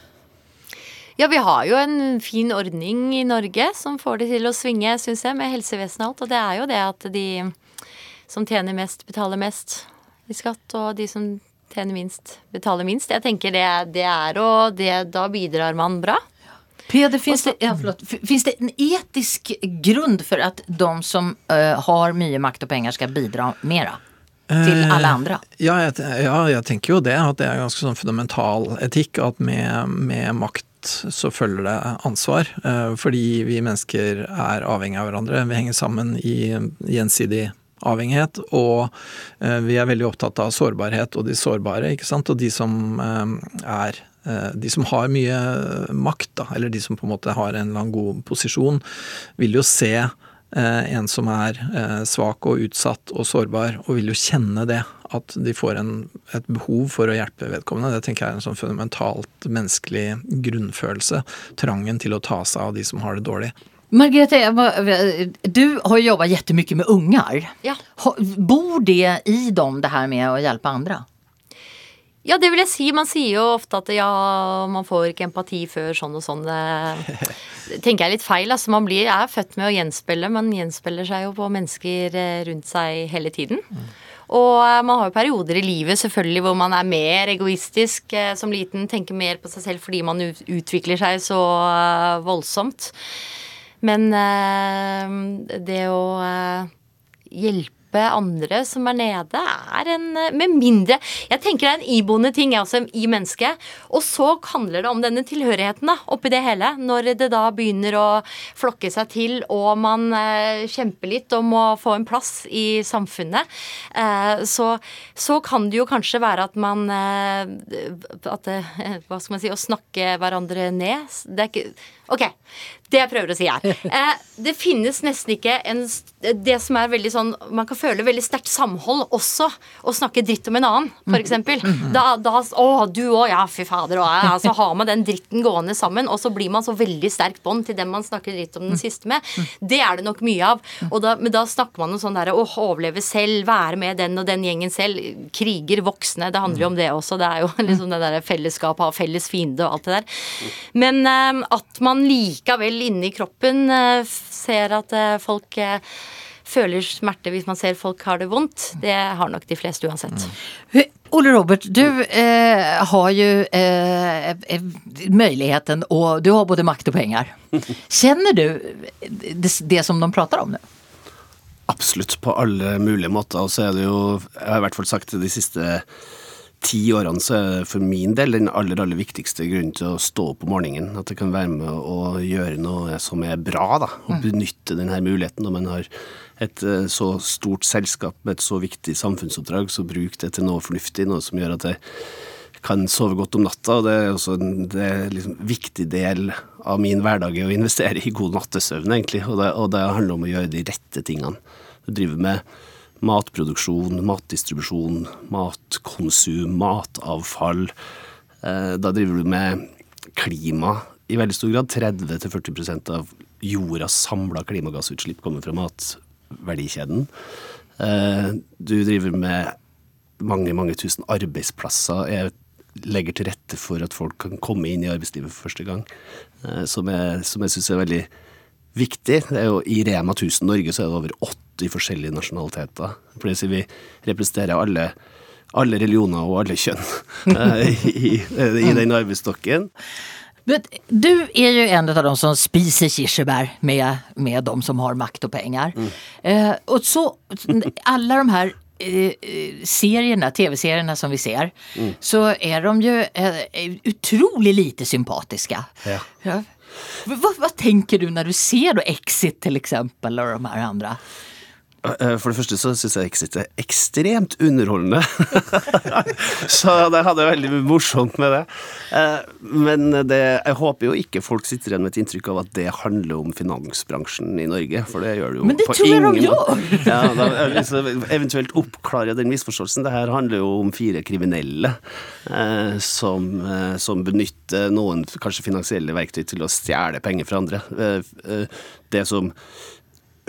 Ja, vi har jo en fin ordning i Norge som får det til å svinge, syns jeg, med helsevesenet og alt. Og det er jo det at de som tjener mest, betaler mest i skatt, og de som tjener minst, betaler minst. Jeg tenker det, det er og det, Da bidrar man bra. Peder, finns det, ja, förlåt, finns det en etisk grund för att de som eh, har mye makt og penger skal bidra mera? Til alle andre? Ja jeg, ja, jeg tenker jo det, at det er ganske sånn fundamental etikk. At med, med makt så følger det ansvar. eh, Fordi vi mennesker er avhengig av hverandre. Vi henger sammen i gjensidig avhengighet. Og eh, vi er veldig opptatt av sårbarhet og de sårbare, ikke sant. Og de som eh, er de som har mye makt, da, eller de som på en måte har en eller annen god posisjon, vil jo se en som er eh, svak og utsatt og sårbar, og vil jo kjenne det. At de får en, et behov for å hjelpe vedkommende. Det tenker jeg er en sånn fundamentalt menneskelig grunnfølelse. Trangen til å ta seg av de som har det dårlig. Margrethe, du har jo jobbat jättemycket med ungar. Ja. Bor det i dem det här med å hjelpe andre? Ja, det vil jeg si. Man sier jo ofte at ja, man får ikke empati før sånn og sånn. Det [LAUGHS] tenker jeg er litt feil. Altså, man blir, er født med å gjenspeile. Man gjenspeiler seg jo på mennesker eh, rundt seg hele tiden. Og eh, man har jo perioder i livet selvfølgelig hvor man er mer egoistisk eh, som liten. Tenker mer på seg selv fordi man utvikler seg så voldsomt. Men det å eh, hjelpe andre som er nede, er en eh, Med mindre Jeg tenker det er en iboende ting altså, i mennesket. Og så handler det om denne tilhørigheten da, oppi det hele. Når det da begynner å flokke seg til, og man eh, kjemper litt om å få en plass i samfunnet, eh, så, så kan det jo kanskje være at man eh, At eh, Hva skal man si Å snakke hverandre ned. Det er ikke Ok. Det jeg prøver å si er [LAUGHS] eh, Det finnes nesten ikke en Det som er veldig sånn Man kan føle veldig sterkt samhold også å snakke dritt om en annen, f.eks. Da, da Å, du òg, ja, fy fader. Og, ja, så har man den dritten gående sammen, og så blir man så veldig sterkt bånd til den man snakker dritt om den siste med. Det er det nok mye av. Og da, men da snakker man om sånn derre å overleve selv, være med den og den gjengen selv. Kriger voksne. Det handler jo om det også. Det er jo [LAUGHS] liksom det derre fellesskapet, ha felles fiende og alt det der. Men eh, at man likevel inni kroppen eh, ser at eh, folk eh, føler smerte hvis man ser folk har det vondt, det har nok de fleste uansett. Mm. Ole Robert, du eh, har jo eh, muligheten og du har både makt og penger. [LAUGHS] Kjenner du det, det som de prater om nå? Absolutt, på alle mulige måter. Og så er det jo, jeg har i hvert fall sagt det de siste ti årene, så er det for min del den aller, aller viktigste grunnen til å stå opp om morgenen. At jeg kan være med og gjøre noe som er bra, da. Og benytte denne muligheten når man har et eh, så stort selskap med et så viktig samfunnsoppdrag, så bruk det til noe fornuftig, noe som gjør at jeg kan sove godt om natta. og Det er også en det er liksom viktig del av min hverdag er å investere i god nattesøvn, egentlig. Og det, og det handler om å gjøre de rette tingene. Du driver med matproduksjon, matdistribusjon, matkonsum, matavfall. Eh, Da driver du med klima i veldig stor grad. 30-40% av jordas samla klimagassutslipp kommer fra matverdikjeden. Eh, Du driver med mange, mange tusen arbeidsplasser. Jeg legger til rette for at folk kan komme inn i arbeidslivet for første gang, eh, som jeg, som jeg syns er veldig viktig. I Rema 1000 Norge så er det over 80 forskjellige nasjonaliteter. For det vi representerer alle, alle religioner og alle kjønn [LAUGHS] eh, i, i den arbeidsstokken. Men du er jo en av de som spiser kirsebær med, med de som har makt og penger. Eh, og så alle de her eh, serierna, tv-serierna som vi ser, så er de jo utrolig lite sympatiske. Ja. Ja. Hva, hva tenker du når du ser då Exit til eksempel, og de her andre? Eh, For det første så syns jeg Exit er ekstremt underholdende. [LAUGHS] så det hadde jeg veldig morsomt med det. Eh, Men det, jeg håper jo ikke folk sitter igjen med et inntrykk av at det handler om finansbransjen i Norge, for det gjør det jo Men det på tror jeg ingen gjør. Ja, da, jeg eventuelt oppklarer den misforståelsen. Det her handler jo om fire kriminelle eh, som, eh, som benytter noen kanskje finansielle verktøy til å stjele penger fra andre. Eh, eh, det som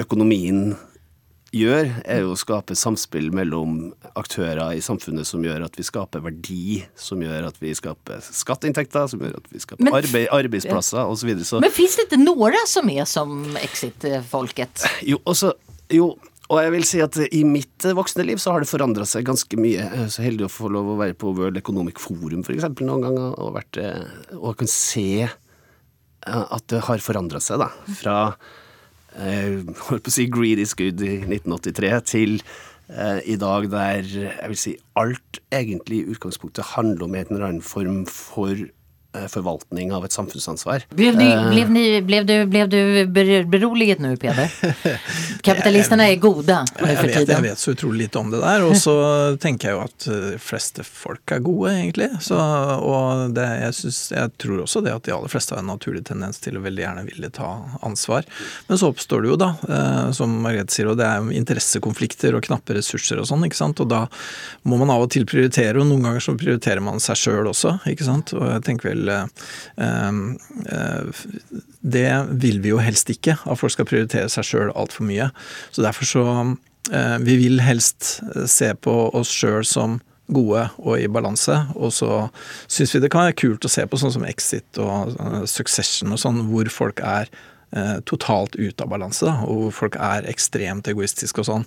økonomien gjør, er jo å skape samspill mellom aktører i samfunnet som gjør at vi skaper verdi, som gjør at vi skaper skatteinntekter, som gjør at vi skaper Men- arbeid, arbeidsplasser osv. Så, videre. så Men fins det ikke noen som er som Exit-folket? jo, også, jo, og jeg vil si at i mitt voksne liv så har det forandra seg ganske mye. Jeg er så heldig å få lov å være på World Economic Forum for eksempel noen ganger, og, vært, eh, og kan se eh, at det har forandra seg, da. Fra holdt på å si greedy good i 1983 til eh, i dag der jeg vil si alt egentlig i utgangspunktet handler om en eller annen form for eh, forvaltning av et samfunnsansvar. Blev, Eh, blev, ni, blev, du, blev du beroliget nå, Peder? [LAUGHS] Kapitalistene er gode nu Jeg för vet, jeg vet så utrolig lite om det der, og så [LAUGHS] tenker jeg jo at eh, de fleste folk er gode, egentlig. Så, og det, jeg, synes, jeg tror også det at de aller fleste har en naturlig tendens til å veldig gjerne ville ta ansvar. Men så oppstår det jo da, eh, som Margrethe sier, og det er interessekonflikter og knappe ressurser og sånn, ikke sant. Og da må man av og til prioritere, og noen ganger så prioriterer man seg sjøl også, ikke sant. Og jeg tenker vel eh, eh, Det vil vi jo helst ikke, at folk skal prioritere seg sjøl altfor mye. Så derfor så eh, Vi vil helst se på oss sjøl som gode og i balanse, og så syns vi det kan være kult å se på sånn som Exit og Succession og sånn, hvor folk er totalt ute av balanse, og hvor folk er ekstremt egoistiske og sånn.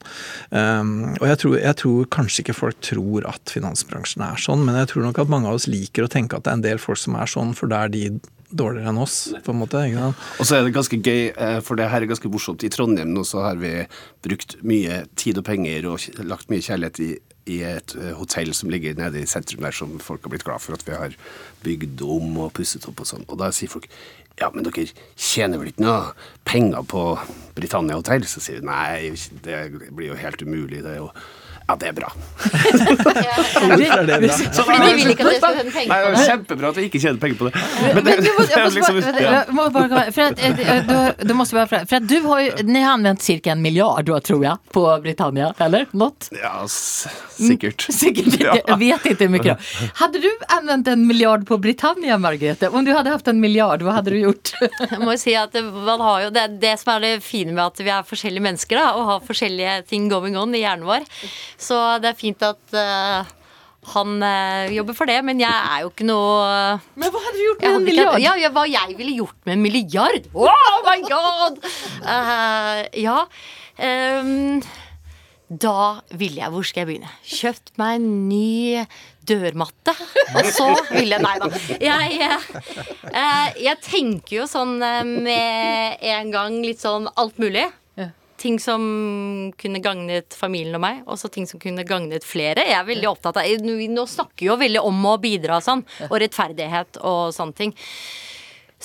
Um, og jeg tror, jeg tror kanskje ikke folk tror at finansbransjen er sånn, men jeg tror nok at mange av oss liker å tenke at det er en del folk som er sånn, for da er de dårligere enn oss, på en måte. ikke sant? Og så er det ganske gøy, eh, for det her er ganske morsomt. I Trondheim nå så har vi brukt mye tid og penger og lagt mye kjærlighet i, i et eh, hotell som ligger nede i sentrum der, som folk har blitt glad for at vi har bygd om og pusset opp og sånn. Og da sier folk ja, men dere tjener vel ikke noe penger på Britannia Hotel? Så sier vi nei, det blir jo helt umulig. Det er jo Ja, det er bra. Hvorfor er det bra? Fordi de vil ikke at dere skal tjene penger på det det. er kjempebra at vi ikke tjener penger på det. Men det, Men du, må- jag [LAUGHS] er liksom bara, ja. jag måste bara komma, för att, eh, då, då måste bara för att du har ju, ni har använt cirka en miljard då tror jag på Britannia, eller? Något? ja, s- sikkert. Sikkert, [LAUGHS] Ja. jag vet inte hur mycket då. Hade du använt en miljard på Britannia, Margrethe? Om du hade haft en miljard, vad hade du gjort? [LAUGHS] Jeg må jo si at man har jo, det det som er det fine med at vi er forskjellige mennesker da, og har forskjellige ting going on i hjernen vår. Så det er fint at uh, han uh, jobber for det, men jeg er jo ikke noe Men hva hadde du gjort med en milliard? ikke, ja, hva jeg ville gjort med en milliard? Oh my god! Eh, ja. Um, da ville jeg Hvor skal jeg begynne? Kjøpt meg en ny dørmatte. Og så ville jeg Nei da. Jeg, jeg, jeg tenker jo sånn med en gang litt sånn alt mulig. Ting som kunne gagnet familien og meg, og så ting som kunne gagnet flere. Jeg er veldig opptatt av Nå snakker vi jo veldig om å bidra og sånn, og rettferdighet og sånne ting.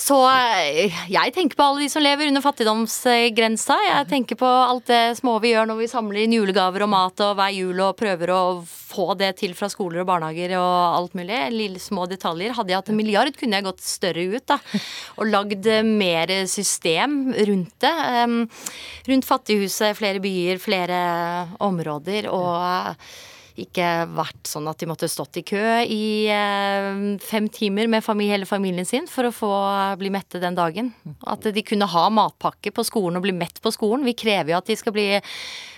Så eh, jeg tenker på alle de som lever under fattigdomsgrensa. Jeg tenker på alt det små vi gjør når vi samler inn julegaver og mat og hver jul og prøver å få det til fra skoler og barnehager og alt mulig. Lille små detaljer. Hadde jeg hatt en milliard, kunne jeg gått større ut da. Og lagd eh, mer system rundt det. Rundt Fattighuset, flere byer, flere områder. og eh, ikke vært sånn at de måtte stått i kø i eh, fem timer med familie, hele familien sin for å få bli mette den dagen. At de kunne ha matpakke på skolen og bli mett på skolen. Vi krever jo at de skal bli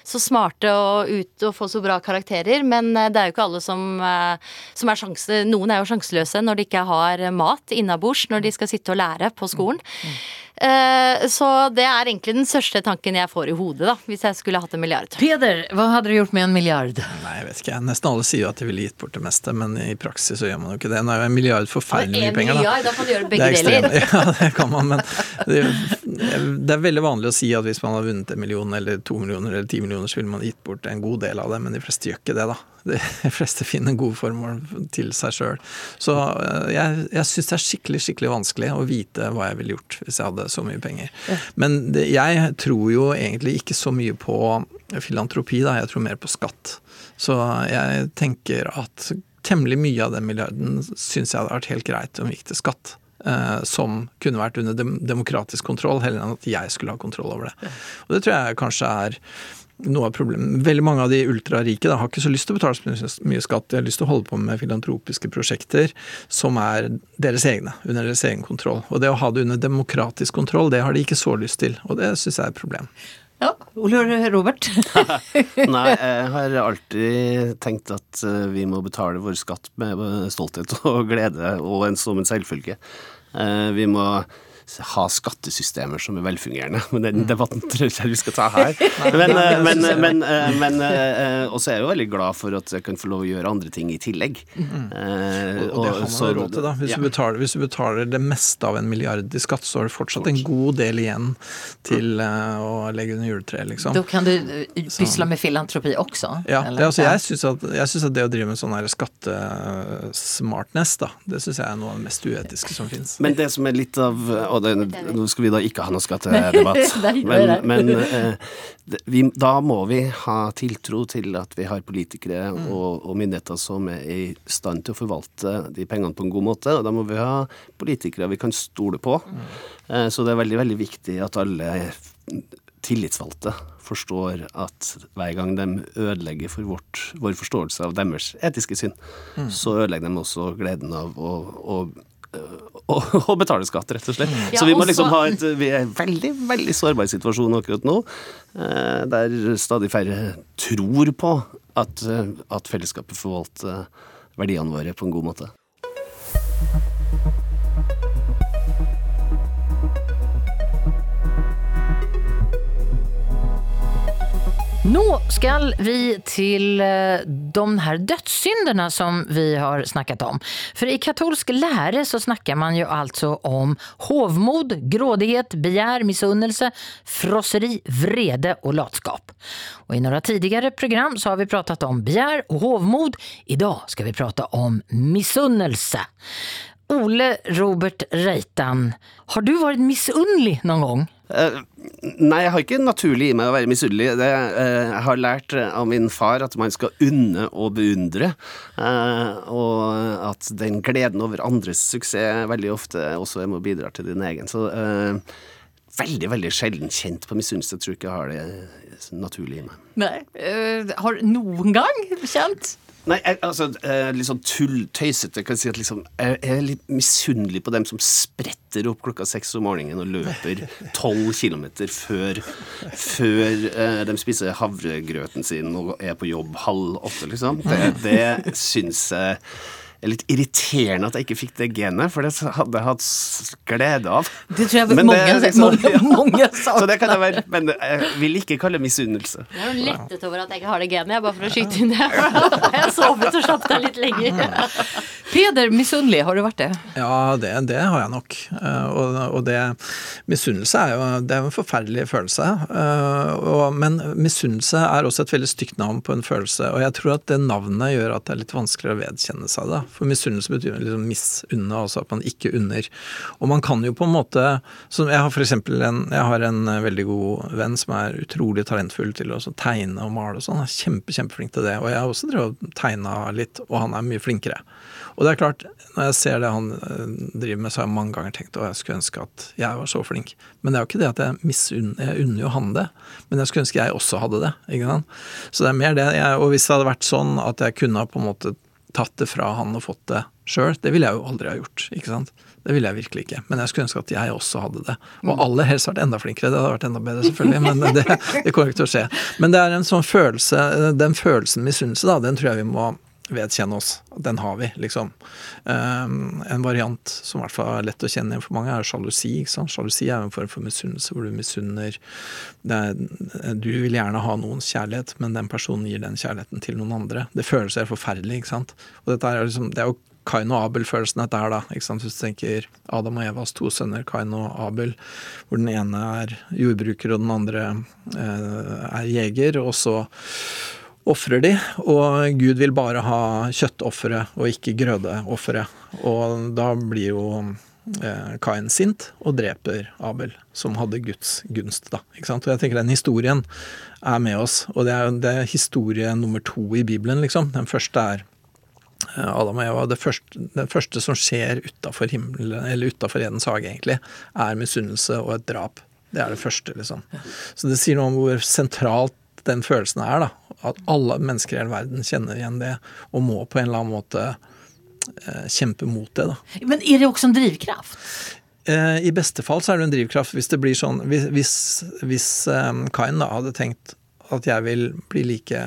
så smarte og ut og få så bra karakterer, men eh, det er jo ikke alle som, eh, som er sjanse... Noen er jo sjanseløse når de ikke har mat innabords når de skal sitte og lære på skolen. Eh, Så det er egentlig den største tanken jeg får i hodet, da, hvis jeg skulle hatt en milliard. Peder, hva hadde du gjort med en milliard? Nei, jeg vet ikke. Nesten alle sier jo at de ville gitt bort det meste, men i praksis så gjør man jo ikke det. Nå er jo en milliard forferdelig mye penger, da. milliard, da kan du gjøre begge er deler. [LAUGHS] Ja, det kan man, men det, det er veldig vanlig å si at hvis man har vunnet en million eller to millioner eller ti millioner, så ville man gitt bort en god del av det, men de fleste gjør ikke det, da. De fleste finner gode formål til seg sjøl. Så eh, jeg, jeg syns det er skikkelig, skikkelig vanskelig å vite hva jeg ville gjort hvis jeg hadde så mye penger. Men det, jeg tror jo egentlig ikke så mye på filantropi, da. Jeg tror mer på skatt. Så jeg tenker at temmelig mye av den milliarden syns jeg hadde vært helt greit om gikk til skatt. eh, som kunne vært under dem demokratisk kontroll, heller enn at jeg skulle ha kontroll over det. Og det tror jeg kanskje er noe av problemet. Veldig mange av de ultrarike da, har ikke så lyst til å betale så mye- mye skatt. De har lyst til å holde på med filantropiske prosjekter som er deres egne, under deres egen kontroll. Og det å ha det under demokratisk kontroll, det har de ikke så lyst til. Og det syns jeg er et problem. Ja, Ole Robert. [LAUGHS] Nei, [LAUGHS] jeg har alltid tenkt at eh, vi må betale vår skatt med stolthet og glede, og en, som en selvfølge. Eh, Vi må ha skattesystemer som er velfungerende. Men den debatten tror jeg vi skal ta her. [LAUGHS] Men, eh, men, men, eh, men eh, også er jeg jo veldig glad for at jeg kan få lov å gjøre andre ting i tillegg. Mm. Og det har man jo råd til, da. Hvis, ja. du betaler, hvis du betaler det meste av en milliard i skatt, så har du fortsatt en god del igjen til eh, å legge under juletreet, liksom. Da kan du pysle med filantropi også? Ja, eller? det, altså, jeg syns at, synes at det å drive med sånn her skattesmartness, da, det syns jeg er noe av det mest uetiske som fins. Men det som er litt av Og det, nå skal vi da ikke ha noe skattedebatt, [LAUGHS] men, men eh, vi, da må vi ha tiltro til at vi har politikere Mm. og, og myndigheter som er i stand til å forvalte de pengene på en god måte. Og da må vi ha politikere vi kan stole på. Mm. Eh, så det er veldig, veldig viktig at alle tillitsvalgte forstår at hver gang de ødelegger for vårt, vår forståelse av deres etiske syn, Mm. så ødelegger de også gleden av å, å [LAUGHS] å, betale skatt, rett og slett. Ja, så vi må liksom ha et Vi er i en veldig, veldig sårbar situasjon akkurat nå, eh, der stadig færre tror på at, eh, at fellesskapet forvalter verdiene våre på en god måte. Nå skal vi til eh, de her dødssynderna som vi har snakket om. For i katolsk lære så snakker man jo altså om hovmod, grådighet, begjær, misunnelse, frosseri, vrede og latskap. Og i noen tidligere program så har vi pratet om begjær og hovmod. I dag skal vi prate om misunnelse. Ole Robert Reitan, har du vært misunnelig noen gang? Eh, Nei, jeg har ikke naturlig i meg å være misunnelig. Eh, jeg har lært eh, av min far at man skal unne og beundre. og at den gleden over andres suksess veldig ofte også er med å bidra til din egen. Så veldig, veldig sjelden kjent på misunnelse. Jeg tror ikke jeg har det naturlig i meg. Nei. Har du noen gang kjent? Nei, jeg, altså eh, litt sånn tulltøysete kan Jeg si at liksom, jeg jeg er litt misunnelig på dem som spretter opp klokka seks om morgenen og løper [LAUGHS] tolv kilometer før, før eh, de spiser havregrøten sin og er på jobb halv åtte, liksom. Det, det syns jeg er litt irriterende at jeg ikke fikk det genet, for det hadde jeg hatt glede av. Det tror jeg Men mange, det, liksom- mange, [LAUGHS] mange. Så det kan jeg være, men jeg vil ikke kalle det misunnelse. Jeg er jo lettet over at jeg ikke har det genet, jeg, bare for å skyte inn det. [LAUGHS] Jeg har sovet og slappet av litt lenger. Peder, misunnelig, har du vært det? Ja, det, det har jeg nok. Eh, Og, og det Misunnelse er jo det er en forferdelig følelse. eh, Og, men misunnelse er også et veldig stygt navn på en følelse. Og jeg tror at det navnet gjør at det er litt vanskeligere å vedkjenne seg det. For misunnelse betyr liksom misunne, altså at man ikke unner. Og man kan jo på en måte som Jeg har eksempel en, jeg har en eh, veldig god venn som er utrolig talentfull til å tegne og male og sånn. Han er kjempe, kjempeflink til det. Og jeg har også drevet og tegna litt, og han er mye flinkere. Og det er klart, når jeg ser det han eh, driver med, så har jeg mange ganger tenkt at jeg skulle ønske at jeg var så flink. Men det er jo ikke det at jeg misunner Jeg unner jo han det, men jeg skulle ønske jeg også hadde det. ikke sant? Så det er mer det. Jeg, og hvis det hadde vært sånn at jeg kunne ha på en måte tatt det fra han og fått det sjøl, det ville jeg jo aldri ha gjort. ikke sant? Det ville jeg virkelig ikke. Men jeg skulle ønske at jeg også hadde det. Og aller helst vært enda flinkere. Det hadde vært enda bedre, selvfølgelig, men det, det kommer ikke til å skje. Men det er en sånn følelse, den følelsen misunnelse, da, den tror jeg vi må vedkjenne oss. Den har vi, liksom. Um, en variant som i hvert fall er lett å kjenne igjen for mange, er sjalusi. ikke sant? Sjalusi er en form for misunnelse, hvor du misunner er, Du vil gjerne ha noens kjærlighet, men den personen gir den kjærligheten til noen andre. Det føles helt forferdelig, ikke sant. Og dette er, liksom, det er jo Kain og Abel-følelsen dette her, da. ikke sant? Hvis du tenker Adam og Evas to sønner, Kain og Abel, hvor den ene er jordbruker og den andre eh, er jeger, og så ofrer de, og Gud vil bare ha kjøttofre og ikke grødeofre. Og da blir jo eh, Kain sint og dreper Abel, som hadde Guds gunst. da, ikke sant? Og jeg tenker Den historien er med oss, og det er, det er historie nummer to i Bibelen. liksom. Den første er eh, Adam og Eva. Det første, det første som skjer utafor Edens hage, egentlig, er misunnelse og et drap. Det er det første, liksom. Så det sier noe om hvor sentralt den følelsen er. da, At alle mennesker i hele verden kjenner igjen det, og må på en eller annen måte eh, kjempe mot det. da. Men er det også en drivkraft? Eh, I beste fall så er det en drivkraft hvis det blir sånn Hvis, hvis, hvis eh, Kain da hadde tenkt at jeg vil bli like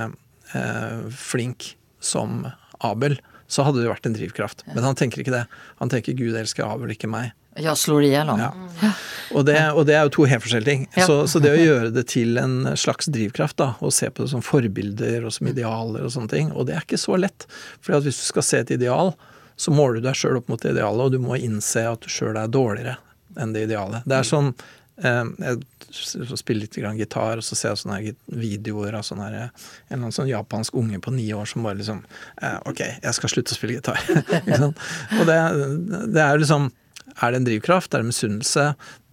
eh, flink som Abel, så hadde det vært en drivkraft. Men han tenker ikke det. Han tenker Gud elsker Abel, ikke meg. Jeg slår ihjel ham. Ja. Og, det, og det er jo to helt forskjellige ting. Ja. Så, så det å [LAUGHS] gjøre det til en slags drivkraft, da, og se på det som forbilder og som idealer og sånne ting, og det er ikke så lett. For hvis du skal se et ideal, så måler du deg sjøl opp mot det idealet, og du må innse at du sjøl er dårligere enn det idealet. Det er som eh, Jeg spiller litt grann gitar, og så ser jeg sånne videoer av sånne her, en eller annen sånn japansk unge på ni år som bare liksom eh, Ok, jeg skal slutte å spille gitar. [LAUGHS] Og det, det er jo liksom er det en drivkraft? Er det misunnelse?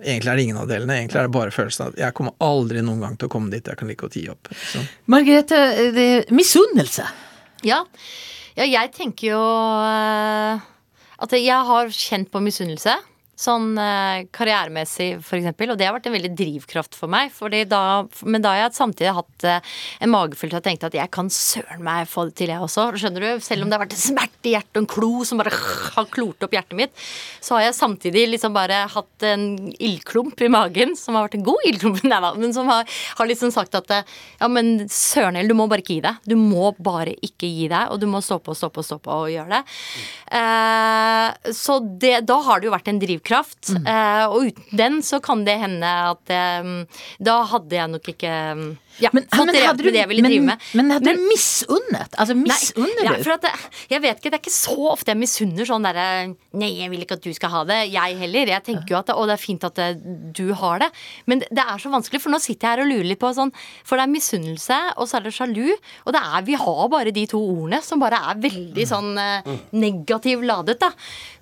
Egentlig er det ingen av delene. Egentlig er det bare følelsen av at jeg kommer aldri noen gang til å komme dit. Jeg kan like å gi opp. Liksom. Margrethe, det er misunnelse. Ja. ja, jeg tenker jo eh, at jeg har kjent på misunnelse. Sånn eh, karrieremessig, eksempel. Og det har vært en veldig drivkraft for meg. Da, men da har jeg samtidig hatt eh, en magefølelse og tenkt at jeg kan søren meg få det til, jeg også. Skjønner du? Selv om det har vært en smerte i hjertet og en klo som bare [LAUGHS] har klort opp hjertet mitt, så har jeg samtidig liksom bare hatt en ildklump i magen, som har vært en god ildklump, [LAUGHS] men som har, har liksom sagt at eh, ja, men søren heller, du må bare ikke gi deg. Du må bare ikke gi deg, og du må stå på, stå på, stå på og gjøre det. Eh, så det, da har det jo vært en drivkraft. Mm. Eh, og uten den så kan det hende at eh, Da hadde jeg nok ikke ja, Men, men, hadde du, men, men hadde du misunnet? Altså, misunner ja, du? at det, jeg vet ikke, det er ikke så ofte jeg misunner sånn derre Nei, jeg vil ikke at du skal ha det. Jeg heller. Jeg tenker jo at Å, det er fint at eh, du har det. Men det, det er så vanskelig, for nå sitter jeg her og lurer litt på sånn For det er misunnelse, og så er det sjalu. Og det er, vi har bare de to ordene som bare er veldig sånn eh, negativ ladet, da.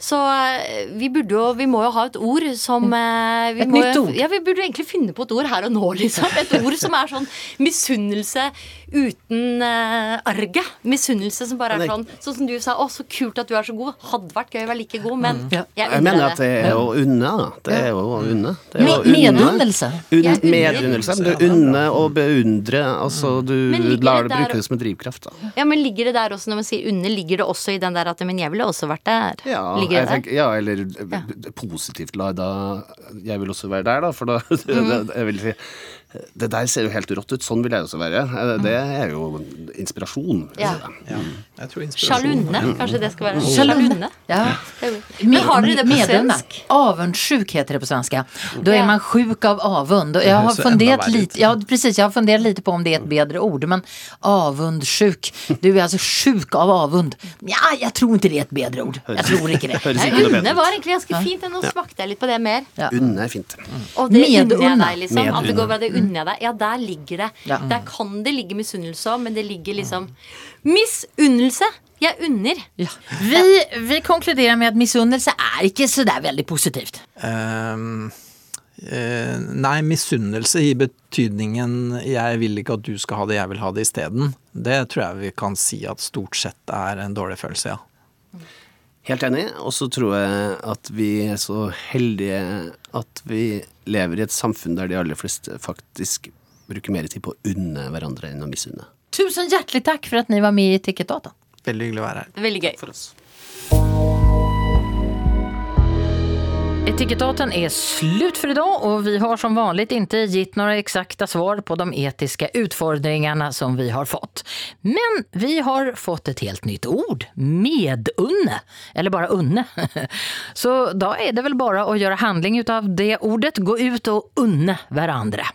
Så eh, vi burde jo Vi må jo ha et ord som eh, vi Et må, nytt ord. Ja, vi burde egentlig finne på et ord her og nå, liksom. Et ord som er sånn misunnelse uten uh, arget. Misunnelse som bare er sånn Sånn som du sa, å, så kult at du er så god. Hadde vært gøy å være like god, men Ja. jeg Jeg mener at det er å unne. da. Det er jo å unne. Medunnelse. Medunnelse. Du unner og beundre. Altså, du lar det brukes som en drivkraft. da. Ja, men ligger det der også, når man sier unne, ligger det også i den der at Men jeg ville også vært der. Ja, ligger det der? tenker, ja eller ja. positivt lada Jeg vil også være der, da. For da [LAUGHS] Mm. det, jeg vil si, det der ser jo helt rått ut. Sånn vil jeg også være. Eh, Det er jo inspirasjon. Ja. Ja, inspirasjon Sjalunne, kanskje det skal være Sjalunne. Ja. Men har dere det på svensk? Avundsjuk heter det på svenska. Da er man sjuk av avund. Jeg Jag har fundert litt funderat lite, ja, precis, jag har funderat lite på om det är ett bedre ord. Men avundsjuk, du är alltså sjuk av avund. Ja, jag tror inte det är ett bedre ord. Jag tror inte det. Ikke unne var egentlig ganske fint. Nå smakte jeg litt på det mer. Ja. Unne er fint. Og det unner jeg deg, liksom. At det går bra, det unner jeg deg. Ja, der ligger det. Der kan det ligge misunnelse òg, men det ligger liksom Misunnelse! Jeg unner. Ja. Vi, vi konkluderer med att missunnelse så det er veldig positivt. Um, uh, nei, misunnelse i betydningen 'jeg vil ikke at du skal ha det, jeg vil ha det isteden', det tror jeg vi kan si at stort sett er en dårlig følelse, ja. Helt enig. Og så tror jeg at vi er så heldige at vi lever i et samfunn der de aller fleste faktisk bruker mer tid på å unne hverandre enn å misunne. Tusen hjertelig takk for at ni var med i Ticketdata. Veldig hyggelig å være her. Er veldig gøy. For oss. Etikettaten är slut för idag og vi har som vanligt ikke gitt noen exakta svar på de etiske utfordringene som vi har fått. Men vi har fått et helt nytt ord, medunne, eller bare unne. [LAUGHS] Så da er det vel bare å gjøre handling utav det ordet, gå ut og unne varandra.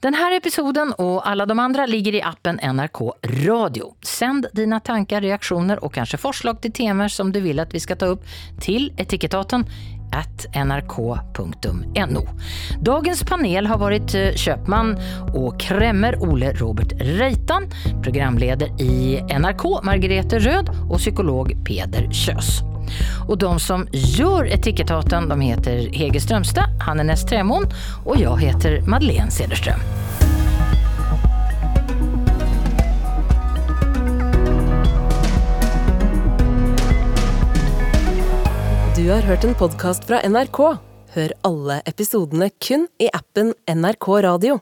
Den här episoden og alle de andre ligger i appen NRK Radio. Send dina tanker, reaktioner og kanskje forslag til temaer som du vil at vi skal ta opp, til etikettaten at nrk.no. Dagens panel har vært kjøpmann og kremmer Ole Robert Reitan, programleder i NRK Margrethe Rød og psykolog Peder Kös. Och de som gör Etikettaten de heter Hege Strömstad, han är Ness Trämon och jag heter Madeleine Cederström. Du har hørt en podkast fra NRK. Hør alle episodene kun i appen NRK Radio.